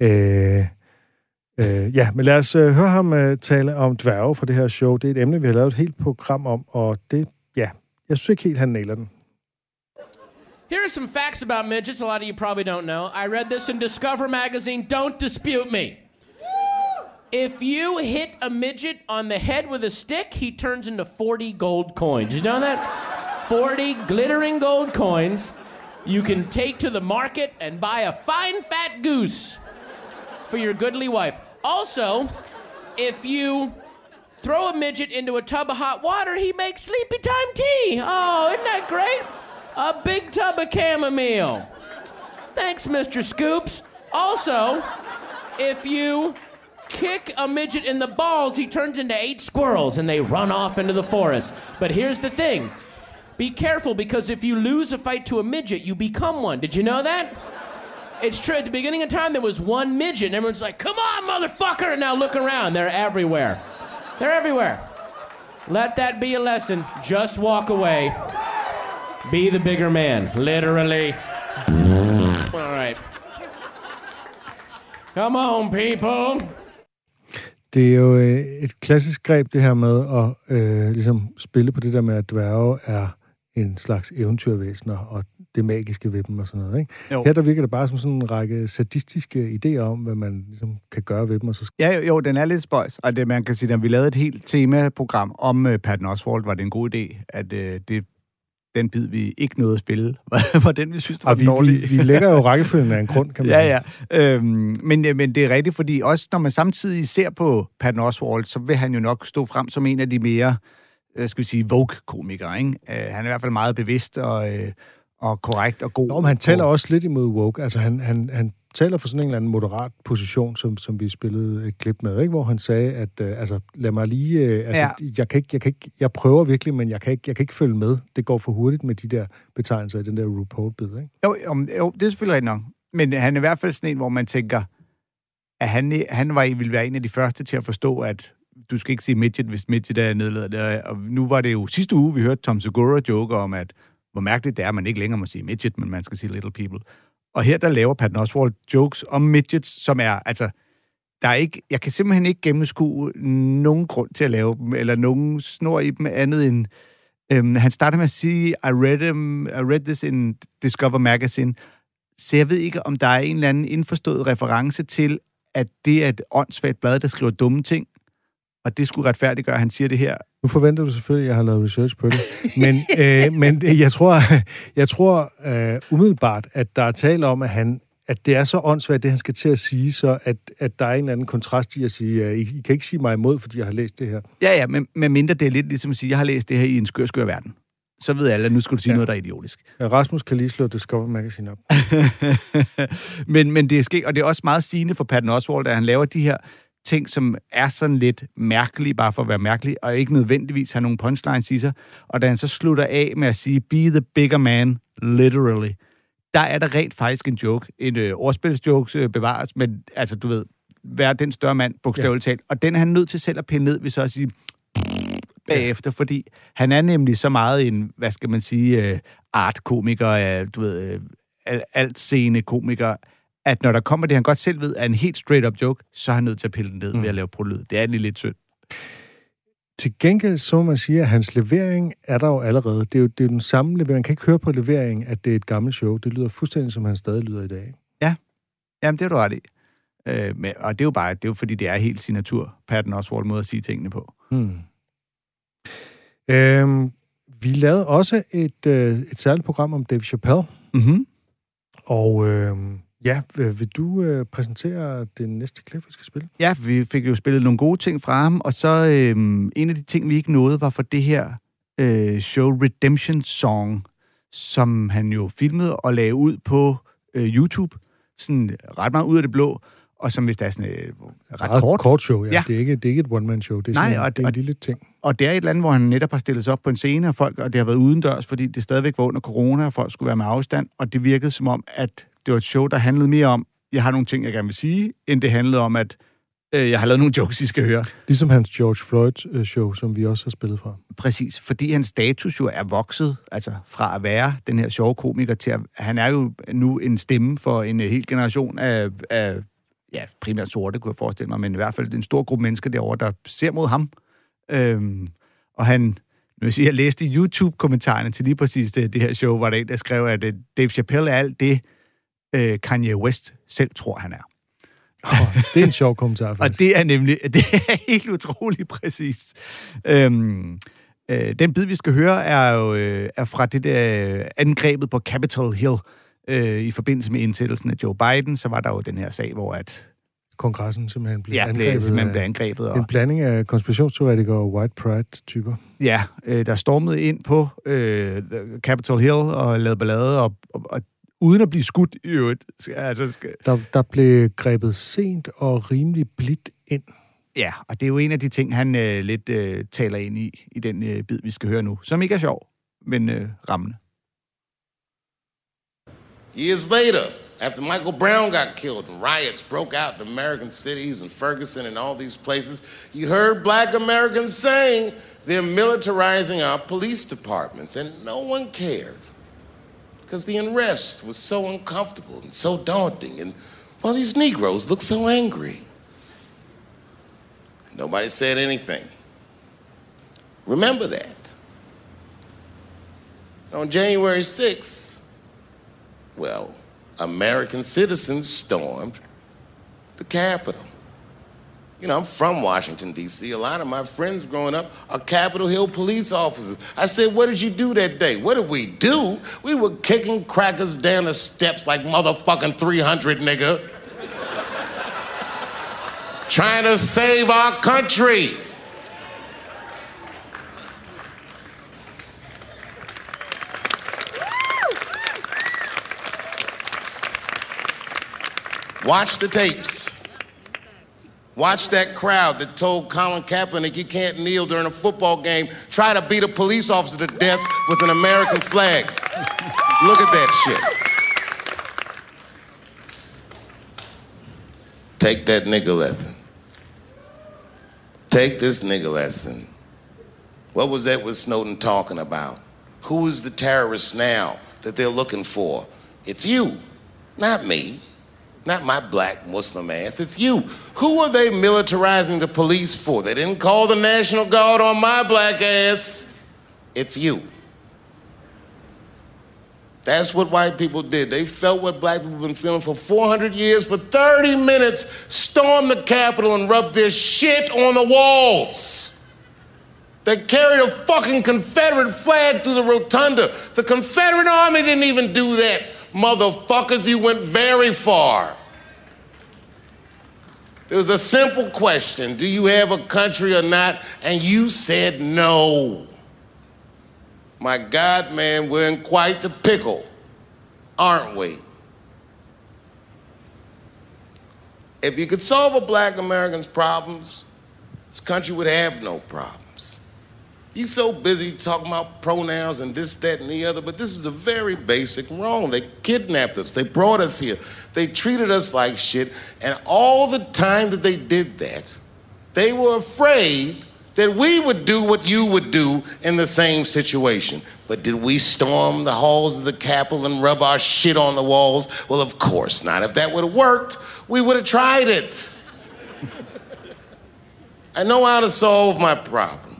Øh, øh, ja, men lad os øh, høre ham øh, tale om dværge fra det her show. Det er et emne, vi har lavet et helt program om, og det, ja, Jeg synes ikke helt, han nailer den. Here are some facts about midgets a lot of you probably don't know. I read this in Discover magazine. Don't dispute me. If you hit a midget on the head with a stick, he turns into 40 gold coins. You know that? 40 glittering gold coins you can take to the market and buy a fine fat goose for your goodly wife. Also, if you throw a midget into a tub of hot water, he makes sleepy time tea. Oh, isn't that great? A big tub of chamomile. Thanks, Mr. Scoops. Also, if you kick a midget in the balls, he turns into eight squirrels and they run off into the forest. But here's the thing be careful because if you lose a fight to a midget, you become one. Did you know that? It's true. At the beginning of time, there was one midget, and everyone's like, come on, motherfucker! And now look around. They're everywhere. They're everywhere. Let that be a lesson. Just walk away. Be the bigger man. Literally. All right. Come on, people. Det er jo øh, et klassisk greb, det her med at øh, ligesom spille på det der med, at dværge er en slags eventyrvæsener, og det magiske ved dem og sådan noget. Ikke? Jo. Her der virker det bare som sådan en række sadistiske idéer om, hvad man ligesom kan gøre ved dem, og så Ja, jo, jo, den er lidt spøjs. Og det, man kan sige, at vi lavede et helt temaprogram om uh, Patton Oswalt, var det en god idé, at uh, det, den bid, vi ikke nåede at spille, var, den, vi synes, der var vi, dårlig. vi, vi lægger jo rækkefølgen af en grund, kan man sige. Ja, ja. Øhm, men, øh, men det er rigtigt, fordi også når man samtidig ser på Patton Oswalt, så vil han jo nok stå frem som en af de mere, øh, skal vi sige, Vogue-komikere. Ikke? Øh, han er i hvert fald meget bevidst og, øh, og korrekt og god. Nå, men han taler også lidt imod woke. Altså, han, han, han taler for sådan en eller anden moderat position, som, som vi spillede et klip med, ikke? hvor han sagde, at øh, altså, lad mig lige... Øh, altså, Ja. ja. jeg, kan ikke, jeg, kan ikke, jeg prøver virkelig, men jeg kan, ikke, jeg kan ikke følge med. Det går for hurtigt med de der betegnelser i den der RuPaul-bid. Ikke? Jo, jo, jo, det er selvfølgelig rigtigt nok. Men han er i hvert fald sådan en, hvor man tænker, at han, han var, ville være en af de første til at forstå, at du skal ikke sige midget, hvis midget er nedladet. Og nu var det jo sidste uge, vi hørte Tom Segura joke om, at hvor mærkeligt det er, at man ikke længere må sige midget, men man skal sige little people. Og her der laver Patton Oswalt jokes om midgets, som er, altså, der er ikke, jeg kan simpelthen ikke gennemskue nogen grund til at lave dem, eller nogen snor i dem andet end, øhm, han starter med at sige, I read, him, I read this in Discover Magazine, så jeg ved ikke, om der er en eller anden indforstået reference til, at det er et åndssvagt blad, der skriver dumme ting, og det skulle retfærdiggøre, at han siger det her. Nu forventer du selvfølgelig, at jeg har lavet research på det. Men, øh, men jeg tror, jeg tror øh, umiddelbart, at der er tale om, at han at det er så åndssvagt, det han skal til at sige, så at, at der er en eller anden kontrast i at sige, øh, I, I kan ikke sige mig imod, fordi jeg har læst det her. Ja, ja, men med mindre det er lidt ligesom at sige, jeg har læst det her i en skør, skør verden. Så ved alle, at nu skal du sige ja. Noget, der er idiotisk. Rasmus kan lige slå Discover Magazine op. men, men det er sket, og det er også meget sigende for Patton Oswalt, at han laver de her ting, som er sådan lidt mærkelige, bare for at være mærkelige, og ikke nødvendigvis har nogen punchlines i sig. Og da han så slutter af med at sige, be the bigger man, literally, der er der rent faktisk en joke. En øh, ordspilsjoke øh, bevares, men altså, du ved, vær den større mand, bogstaveligt ja. talt. Og den er han nødt til selv at pille ned, hvis så at sige bagefter, fordi han er nemlig så meget en, hvad skal man sige, øh, art-komiker, øh, du ved, øh, al- alt scene komiker, at når der kommer det, han godt selv ved, er en helt straight-up joke, så er han nødt til at pille den ned mm. ved at lave prolyd. Det er egentlig lidt synd. Til gengæld så man sige, at hans levering er der jo allerede. Det er jo, det er jo den samme levering. Man kan ikke høre på leveringen, at det er et gammelt show. Det lyder fuldstændig, som han stadig lyder i dag. Jamen, det er du ret i. Øh, men, og det er jo bare, det er jo fordi, det er helt signatur. Patton også måde at sige tingene på. Hmm. Øhm, vi lavede også et, øh, et særligt program om Dave Chappelle. Mm-hmm. Og øh, ja, øh, vil du øh, præsentere det næste klip, vi skal spille? Ja, vi fik jo spillet nogle gode ting fra ham, og så øh, en af de ting, vi ikke nåede, var for det her øh, show Redemption Song, som han jo filmede og lagde ud på øh, YouTube, sådan ret meget ud af det blå, og som hvis der er sådan et ret Meget kort. kort show, ja. Ja. Det, er ikke, det er ikke et one-man-show. Det er, Nej, sådan, og- det er en lille ting. Og det er et eller andet, hvor han netop har stillet sig op på en scene, og, folk, og det har været udendørs, fordi det stadigvæk var under corona, og folk skulle være med afstand, og det virkede som om, at det var et show, der handlede mere om, jeg har nogle ting, jeg gerne vil sige, end det handlede om, at øh, jeg har lavet nogle jokes, I skal høre. Ligesom hans George Floyd-show, som vi også har spillet fra. Præcis, fordi hans status jo er vokset, altså fra at være den her sjove komiker til at, han er jo nu en stemme for en øh, hel generation af, af ja, primært sorte, kunne jeg forestille mig, men i hvert fald en stor gruppe mennesker derovre, der ser mod ham. Øhm, og han Nu vil jeg læste i YouTube-kommentarerne til lige præcis det, det her show, hvor der en, der skrev, at øh, Dave Chappelle er alt det, øh, Kanye West selv tror, han er. Oh, det er en sjov kommentar, Og faktisk. det er nemlig det er helt utroligt præcist. Øhm, øh, den bid, vi skal høre, er jo øh, er fra det der angrebet på Capitol Hill øh, i forbindelse med indsættelsen af Joe Biden. Så var der jo den her sag, hvor at, Kongressen simpelthen blev ja, angrebet simpelthen blev angrebet. Og, en blanding af konspirationsteoretikere og white pride-typer. ja, øh, der stormede ind på øh, Capitol Hill og lavede ballade, og, og, og uden at blive skudt i øvrigt. Altså, skal, Der, der blev grebet sent og rimelig blidt ind. ja, og det er jo en af de ting, han øh, lidt øh, taler ind i, i den øh, bid, vi skal høre nu, som ikke er sjov, men øh, rammende. Years later, after Michael Brown got killed and riots broke out in American cities and Ferguson and all these places, you heard black Americans saying they're militarizing our police departments, and no one cared. Because the unrest was so uncomfortable and so daunting, and well, these Negroes look so angry. Nobody said anything. Remember that. On January 6th, well, American citizens stormed the Capitol. You know, I'm from Washington, D.C. A lot of my friends growing up are Capitol Hill police officers. I said, What did you do that day? What did we do? We were kicking crackers down the steps like motherfucking 300, nigga. Trying to save our country. Watch the tapes. Watch that crowd that told Colin Kaepernick he can't kneel during a football game, try to beat a police officer to death with an American flag. Look at that shit. Take that nigga lesson. Take this nigga lesson. What was Edward Snowden talking about? Who is the terrorist now that they're looking for? It's you, not me. Not my black Muslim ass. It's you. Who are they militarizing the police for? They didn't call the National Guard on my black ass. It's you. That's what white people did. They felt what black people have been feeling for 400 years. For 30 minutes, stormed the Capitol and rubbed their shit on the walls. They carried a fucking Confederate flag through the rotunda. The Confederate Army didn't even do that. Motherfuckers, you went very far. There was a simple question Do you have a country or not? And you said no. My God, man, we're in quite the pickle, aren't we? If you could solve a black American's problems, this country would have no problems. You're so busy talking about pronouns and this, that, and the other, but this is a very basic wrong. They kidnapped us, they brought us here, they treated us like shit, and all the time that they did that, they were afraid that we would do what you would do in the same situation. But did we storm the halls of the Capitol and rub our shit on the walls? Well, of course not. If that would have worked, we would have tried it. I know how to solve my problems.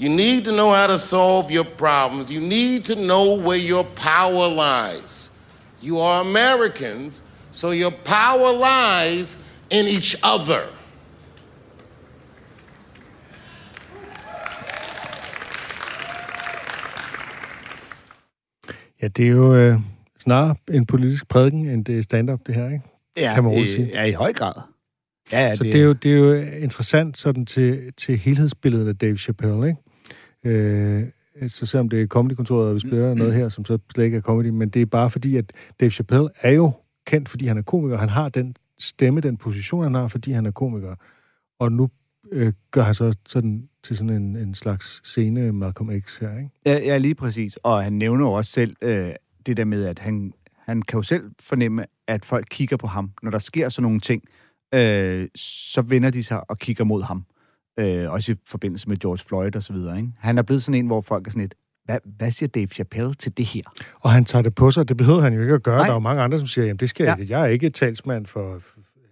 You need to know how to solve your problems. You need to know where your power lies. You are Americans, so your power lies in each other. Ja, det er jo øh, snarere en politisk prædiken, end det er stand-up, det her, ikke? Ja, Kan man roligt i, sige. ja, i høj grad. Ja, ja, Så det er, jo, det er jo interessant sådan til, til helhedsbilledet af Dave Chappelle, ikke? Øh, så selvom det er comedykontoret, og vi spiller noget her, som så slet ikke er comedy, men det er bare fordi, at Dave Chappelle er jo kendt, fordi han er komiker. Han har den stemme, den position, han har, fordi han er komiker. Og nu øh, gør han så sådan, til sådan en, en slags scene Malcolm X her, ikke? Ja, ja, lige præcis. Og han nævner jo også selv øh, det der med, at han, han kan jo selv fornemme, at folk kigger på ham. Når der sker sådan nogle ting, øh, så vender de sig og kigger mod ham. Øh, også i forbindelse med George Floyd og så videre. Ikke? Han er blevet sådan en, hvor folk er sådan lidt, hvad, hvad siger Dave Chappelle til det her? Og han tager det på sig, det behøver han jo ikke at gøre. Nej. Der er jo mange andre, som siger, jamen det skal Ja. jeg. Jeg er ikke talsmand for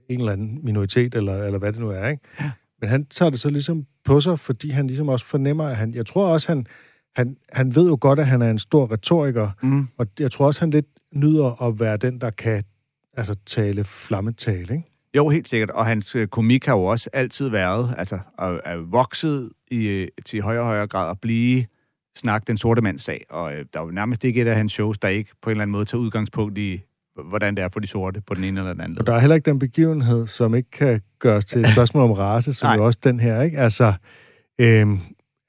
en eller anden minoritet, eller, eller hvad det nu er, ikke? Men han tager det så ligesom på sig, fordi han ligesom også fornemmer, at han... Jeg tror også, han, han, han ved jo godt, at han er en stor retoriker, mm. og jeg tror også, han lidt nyder at være den, der kan altså, tale flammetale, ikke? Jo, helt sikkert. Og hans øh, komik har jo også altid været, altså, er, er vokset i, øh, til højere og højere grad at blive snak den sorte mands sag. Og øh, der er jo nærmest ikke et af hans shows, der ikke på en eller anden måde tager udgangspunkt i, hvordan det er for de sorte på den ene eller den anden Og der er heller ikke den begivenhed, som ikke kan gøres til et spørgsmål om race, som Nej. jo også den her, ikke? Altså, øhm,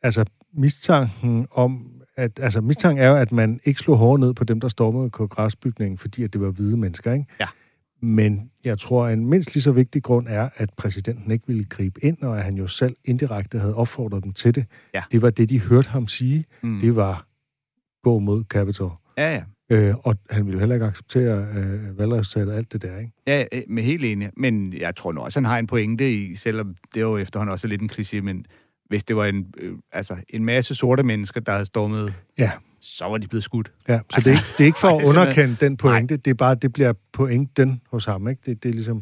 altså mistanken om, at, altså mistanken er jo, at man ikke slog hårdt ned på dem, der stormede kongressbygningen, fordi at det var hvide mennesker, ikke? Ja. Men jeg tror, at en mindst lige så vigtig grund er, at præsidenten ikke ville gribe ind, og at han jo selv indirekte havde opfordret dem til det. Ja. Det var det, de hørte ham sige. Mm. Det var gå mod Capitol. Ja, ja. Øh, og han ville jo heller ikke acceptere øh, valgresultatet og alt det der, ikke? Ja, med helt enig. Men jeg tror nu også, han har en pointe i, selvom det er jo efterhånden også lidt en kliché, men hvis det var en, øh, altså, en masse sorte mennesker, der havde stormet, Ja. Så var de blevet skudt. Ja, så det, er ikke, det er ikke for at er underkende den pointe, det er bare, det bliver pointen hos ham, ikke? Det, det er ligesom,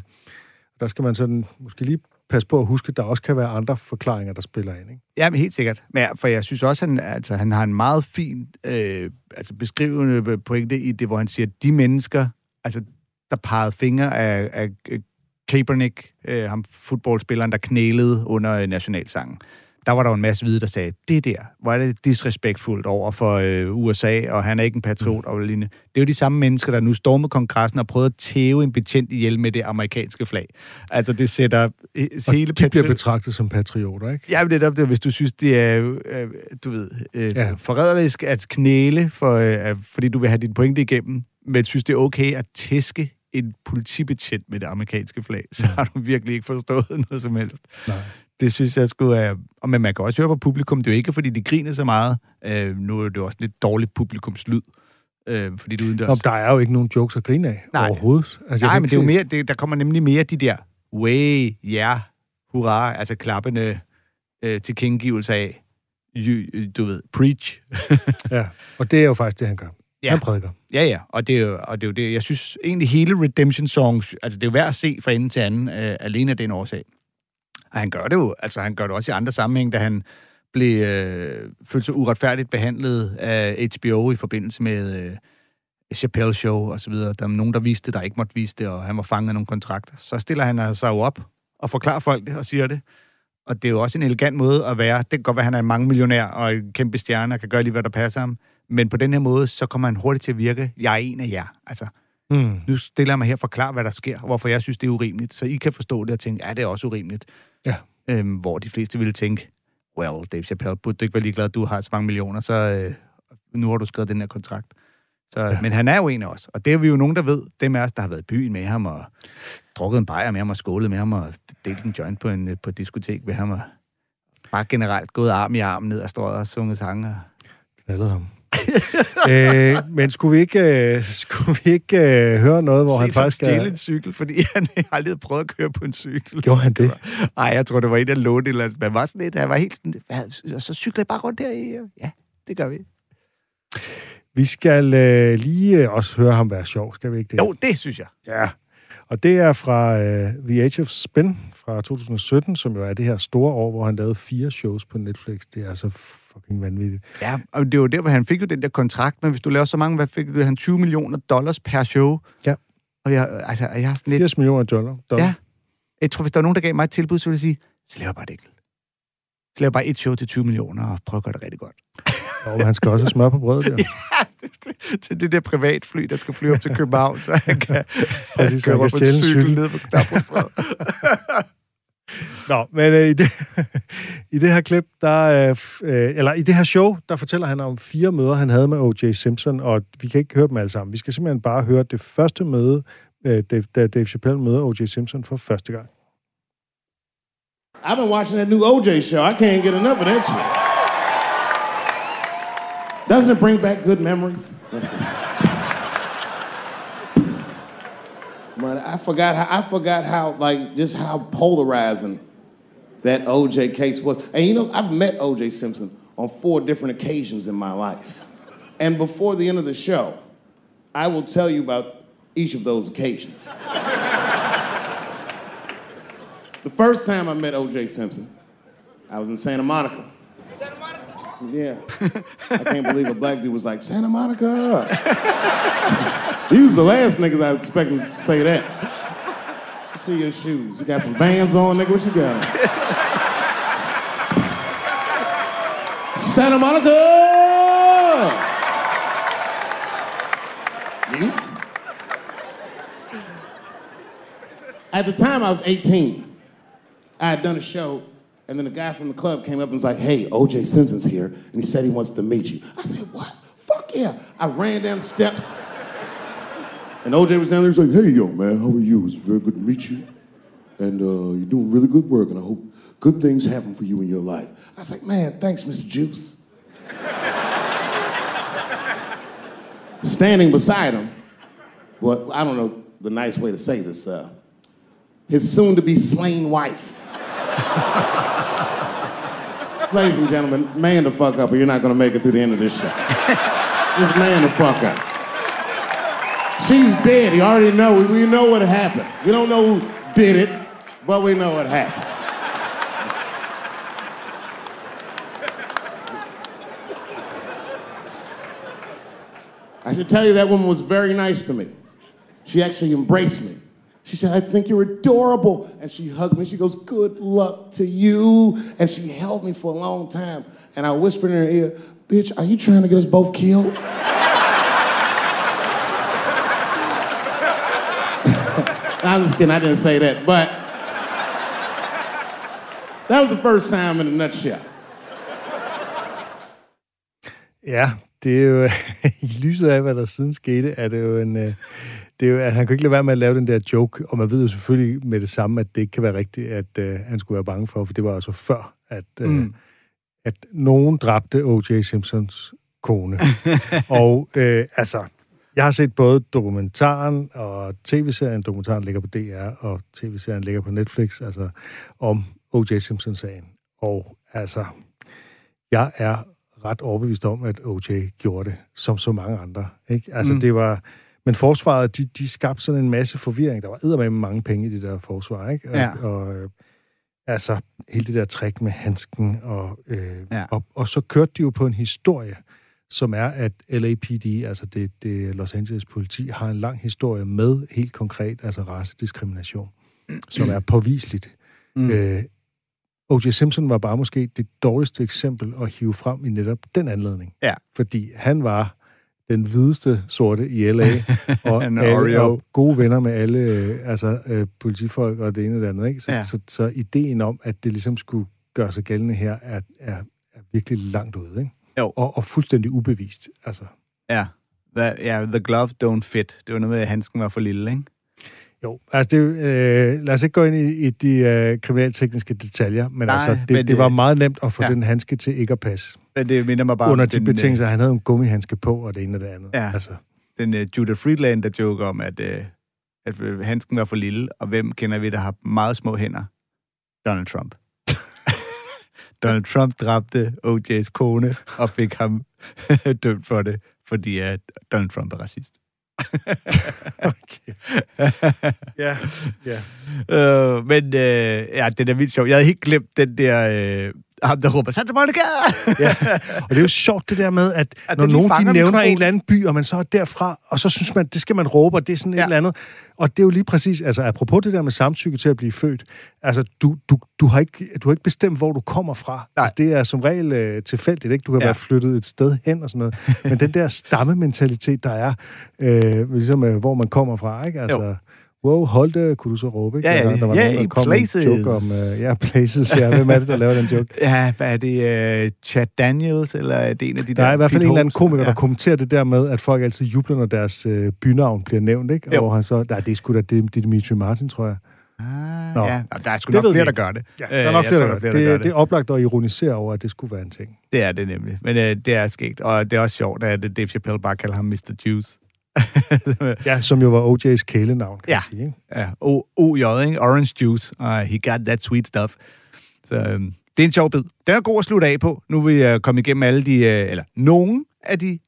der skal man sådan måske lige passe på at huske, at der også kan være andre forklaringer, der spiller ind, ikke? Ja, men helt sikkert. Men, ja, for jeg synes også, han, altså, han har en meget fin øh, altså, beskrivende pointe i det, hvor han siger, at de mennesker, altså, der pegede fingre af, af øh, Kaepernick, øh, ham fodboldspilleren, der knælede under øh, nationalsangen. Der var der jo en masse hvide, der sagde, det der, hvor er det disrespektfuldt over for øh, USA, og han er ikke en patriot mm. og lignende. Det er jo de samme mennesker, der nu stormede kongressen og prøvede at tæve en betjent ihjel med det amerikanske flag. Altså, det sætter øh, Og hele de bliver betragtet som patrioter, ikke? Ja, men det er det, hvis du synes, det er, øh, du ved, øh, Ja. ja. forræderisk at knæle, for, øh, fordi du vil have din pointe igennem, men synes, det er okay at tæske en politibetjent med det amerikanske flag, så har du virkelig ikke forstået noget som helst. Nej. Det synes jeg skulle er... Og men man kan også høre på publikum, det er jo ikke, fordi de griner så meget. Øh, nu er det jo også lidt dårligt publikumslyd, øh, fordi det er udendørs. Nå, der er jo ikke nogen jokes at grine af Nej. overhovedet. Altså, Nej, men det er jo mere, det, der kommer nemlig mere de der way, ja, yeah, hurra, altså klappende øh, til kengivelse af, you, du ved, preach. Ja, og det er jo faktisk det, han gør. Ja. Han prædiker. Ja, ja, og det, er jo, og det er jo det. Jeg synes egentlig hele Redemption Songs, altså det er jo værd at se fra ende til anden, øh, alene af den årsag. Og han gør det jo, altså han gør det også i andre sammenhæng, da han blev øh, følt sig uretfærdigt behandlet af HBO i forbindelse med øh, Chappelle Show og så videre. Der er nogen, der viste det, der ikke måtte vise det, og han var fanget af nogle kontrakter. Så stiller han sig jo op og forklarer folk det og siger det. Og det er jo også en elegant måde at være. Det kan godt være, at han er en mange millionær og en kæmpe stjerne og kan gøre lige, hvad der passer ham. Men på den her måde, så kommer han hurtigt til at virke, jeg er en af jer. Altså, Mm. nu stiller jeg mig her og forklarer, hvad der sker, og hvorfor jeg synes, det er urimeligt. Så I kan forstå det og tænke, ja, det er også urimeligt. Ja. Øhm, hvor de fleste ville tænke, well, Dave Chappelle, burde du ikke være ligeglad, at du har så mange millioner, så øh, nu har du skrevet den her kontrakt. Så, ja. Men han er jo en af os, og det er vi jo nogen, der ved. Dem af os, der har været i byen med ham, og drukket en bajer med ham, og skålet med ham, og delt en joint på, en, øh, på et diskotek med ham, og bare generelt gået arm i arm ned ad strøget og sunget sange. og- Knaldede ham. øh, men skulle vi ikke, øh, skulle vi ikke øh, høre noget, hvor set han faktisk er... en cykel, fordi han aldrig havde prøvet at køre på en cykel. Gjorde han det? Nej, jeg tror, det var en, der lånte eller Man var sådan lidt, han var helt sådan, "Hvad, så cykler jeg bare rundt der i. Ja, det gør vi. Vi skal øh, lige øh, også høre ham være sjov, skal vi ikke det? Jo, det synes jeg. Ja. Og det er fra øh, The Age of Spin fra 2017, som jo er det her store år, hvor han lavede fire shows på Netflix. Det er altså fucking vanvittigt. Ja, og det var der, hvor han fik jo den der kontrakt, men hvis du laver så mange, hvad fik du? Han 20 millioner dollars per show. Ja. Og jeg, altså, jeg har sådan lidt... 80 millioner dollar. dollar. Ja. Jeg tror, hvis der var nogen, der gav mig et tilbud, så ville jeg sige, så laver jeg bare et enkelt. Så laver jeg bare et show til 20 millioner og prøver at gøre det rigtig godt. Og han skal også have smør på brødet der. til det der privatfly, der skal flyve op til København, så han kan, Præcis, han kan på stjæle en cykel ned på Knapperstræde. Nå, men øh, i, det, i det her klip, der, øh, øh, eller i det her show, der fortæller han om fire møder, han havde med O.J. Simpson, og vi kan ikke høre dem alle sammen. Vi skal simpelthen bare høre det første møde, øh, Dave, da Dave Chappelle møder O.J. Simpson for første gang. I've been watching that new OJ show. I can't get enough of that shit. Doesn't it bring back good memories? But I forgot how I forgot how like just how polarizing that OJ case was. And you know, I've met OJ Simpson on four different occasions in my life. And before the end of the show, I will tell you about each of those occasions. The first time I met O.J. Simpson, I was in Santa Monica. Santa Monica? Yeah. I can't believe a black dude was like, Santa Monica. he was the last niggas I was expecting to say that. See your shoes. You got some vans on, nigga? What you got Santa Monica! You? At the time, I was 18. I had done a show, and then a guy from the club came up and was like, hey, OJ Simpson's here, and he said he wants to meet you. I said, what? Fuck yeah. I ran down the steps, and OJ was down there. He's like, hey, yo, man, how are you? It's very good to meet you. And uh, you're doing really good work, and I hope good things happen for you in your life. I was like, man, thanks, Mr. Juice. Standing beside him, well, I don't know the nice way to say this, uh, his soon to be slain wife. Ladies and gentlemen, man the fuck up or you're not gonna make it through the end of this show. Just man the fuck up. She's dead. You already know. We, we know what happened. We don't know who did it, but we know what happened. Should tell you that woman was very nice to me. She actually embraced me. She said, I think you're adorable. And she hugged me. She goes, Good luck to you. And she held me for a long time. And I whispered in her ear, Bitch, are you trying to get us both killed? I'm just kidding. I didn't say that. But that was the first time in a nutshell. Ja, det er jo, i lyset af, hvad der siden skete, er det jo en, øh, det er jo, at han kan ikke lade være med at lave den der joke, og man ved jo selvfølgelig med det samme, at det ikke kan være rigtigt, at uh, han skulle være bange for, for det var altså før, at, uh, mm. at nogen dræbte O.J. Simpsons kone. og uh, altså, jeg har set både dokumentaren og tv-serien. Dokumentaren ligger på DR, og tv-serien ligger på Netflix, altså om O.J. Simpson-sagen. Og altså, jeg er ret overbevist om, at O.J. gjorde det, som så mange andre. Ikke? Altså, mm. det var... Men forsvaret, de, de skabte sådan en masse forvirring. Der var med mange penge i det der forsvar, ikke? Og, Ja. og øh, altså, hele det der trick med handsken, og, øh, Ja. og, og så kørte de jo på en historie, som er, at LAPD, altså det, det Los Angeles politi, har en lang historie med helt konkret, altså racediskrimination, som er påviseligt. Mm. Øh, O.J. Simpson var bare måske det dårligste eksempel at hive frem i netop den anledning. Ja. Fordi han var den hvideste sorte i L.A., og, alle, og gode venner med alle øh, altså, øh, politifolk og det ene og det andet. Ikke? Så, Ja. så, så ideen om, at det ligesom skulle gøre sig gældende her, er, er, er virkelig langt ude. Ikke? Jo. Og, og fuldstændig ubevist. Altså, Ja. The, ja, the glove don't fit. Det var noget med, at handsken var for lille, ikke? Jo, altså det, øh, lad os ikke gå ind i, i de øh, kriminaltekniske detaljer, men Nej, altså, det, men det, var meget nemt at få ja. den handske til ikke at passe. Men det minder mig bare Under de den, betingelser, han havde en gummihandske på, og det ene og det andet. Ja. Altså, den uh, Judith Friedland, der joker om, at, uh, at øh, handsken var for lille, og hvem kender vi, der har meget små hænder? Donald Trump. Donald Trump dræbte OJ's kone og fik ham dømt for det, fordi uh, Donald Trump er racist. okay. ja, ja. Øh, men øh, ja, det er vildt sjovt. Jeg havde helt glemt den der... Øh, ham, der råber, Santa Monica! ja. Og det er jo sjovt det der med, at, At når nogen de nævner en eller anden by, og man så er derfra, og så synes man, det skal man råbe, og det er sådan ja. Et eller andet. Og det er jo lige præcis, altså apropos det der med samtykke til at blive født, altså du, du, du, har, ikke, du har ikke bestemt, hvor du kommer fra. Nej. Altså, det er som regel øh, tilfældigt, ikke? Du kan ja. være flyttet et sted hen og sådan noget. Men den der stammementalitet, der er, øh, ligesom øh, hvor man kommer fra, ikke? Altså, Jo. Wow, Holte, kunne du så råbe, ikke? Ja, ja, der, der var ja, nogen, der kom med en places. joke om, øh, ja, places, ja. Hvem er det, der laver den joke? Ja, hvad er det? Uh, Chad Daniels, eller er det en af de Der der... er i hvert fald en eller anden komiker, ja. der kommenterer det der med, at folk altid jubler, når deres øh, bynavn bliver nævnt, ikke? Jo. Og han så, nej, det er sgu da, det, det Dimitri Martin, tror jeg. Ah, Nå. ja, der er sgu Det nok flere, der gør det. Ja, der er nok flere, tror, der, gør. det, det er oplagt at ironisere over, at det skulle være en ting. Det er det nemlig. Men øh, det er skægt. Og det er også sjovt, at Dave Chappelle bare kalder ham Mr. Juice. Ja, som jo var OJ's kælenavn, kan Ja. man sige. Ikke? ja, O- OJ, ikke? Orange Juice. Uh, he got that sweet stuff. Så øhm, det er en sjov bid. Den er god at slutte af på. Nu er vi øh, kommet igennem alle de, øh, eller nogen af de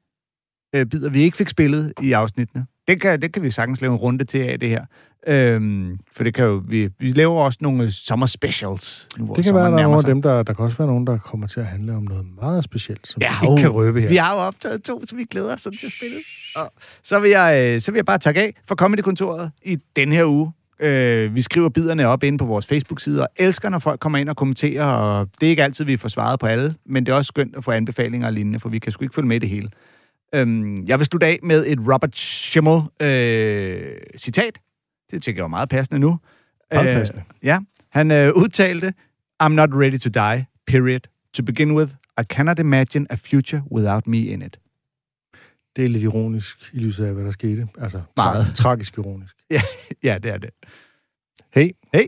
øh, bidder, vi ikke fik spillet i afsnittene. det kan, det kan vi sagtens lave en runde til af det her. Øhm, for det kan jo, vi, vi laver også nogle sommer specials. Nu, Det kan være, der er nogle af dem, der, der kan også være nogen, der kommer til at handle om noget meget specielt, som Ja, vi ikke kan uh, røbe her. Vi har jo optaget to, så vi glæder os sådan til at spille. Og så vil jeg, øh, så vil jeg bare takke af for Comedy-kontoret i den her uge. Øh, vi skriver biderne op inde på vores Facebook-side, og elsker, når folk kommer ind og kommenterer, og det er ikke altid, vi får svaret på alle, men det er også skønt at få anbefalinger og lignende, for vi kan sgu ikke følge med det hele. Øhm, jeg vil slutte af med et Robert Schimmel øh, citat. Det tænker jeg var meget passende nu. Meget passende. ja, han øh, udtalte, I'm not ready to die, period. To begin with, I cannot imagine a future without me in it. Det er lidt ironisk i lyset af, hvad der skete. Altså, Meget. tra- tragisk ironisk. Ja, det er det. Hey, Hey.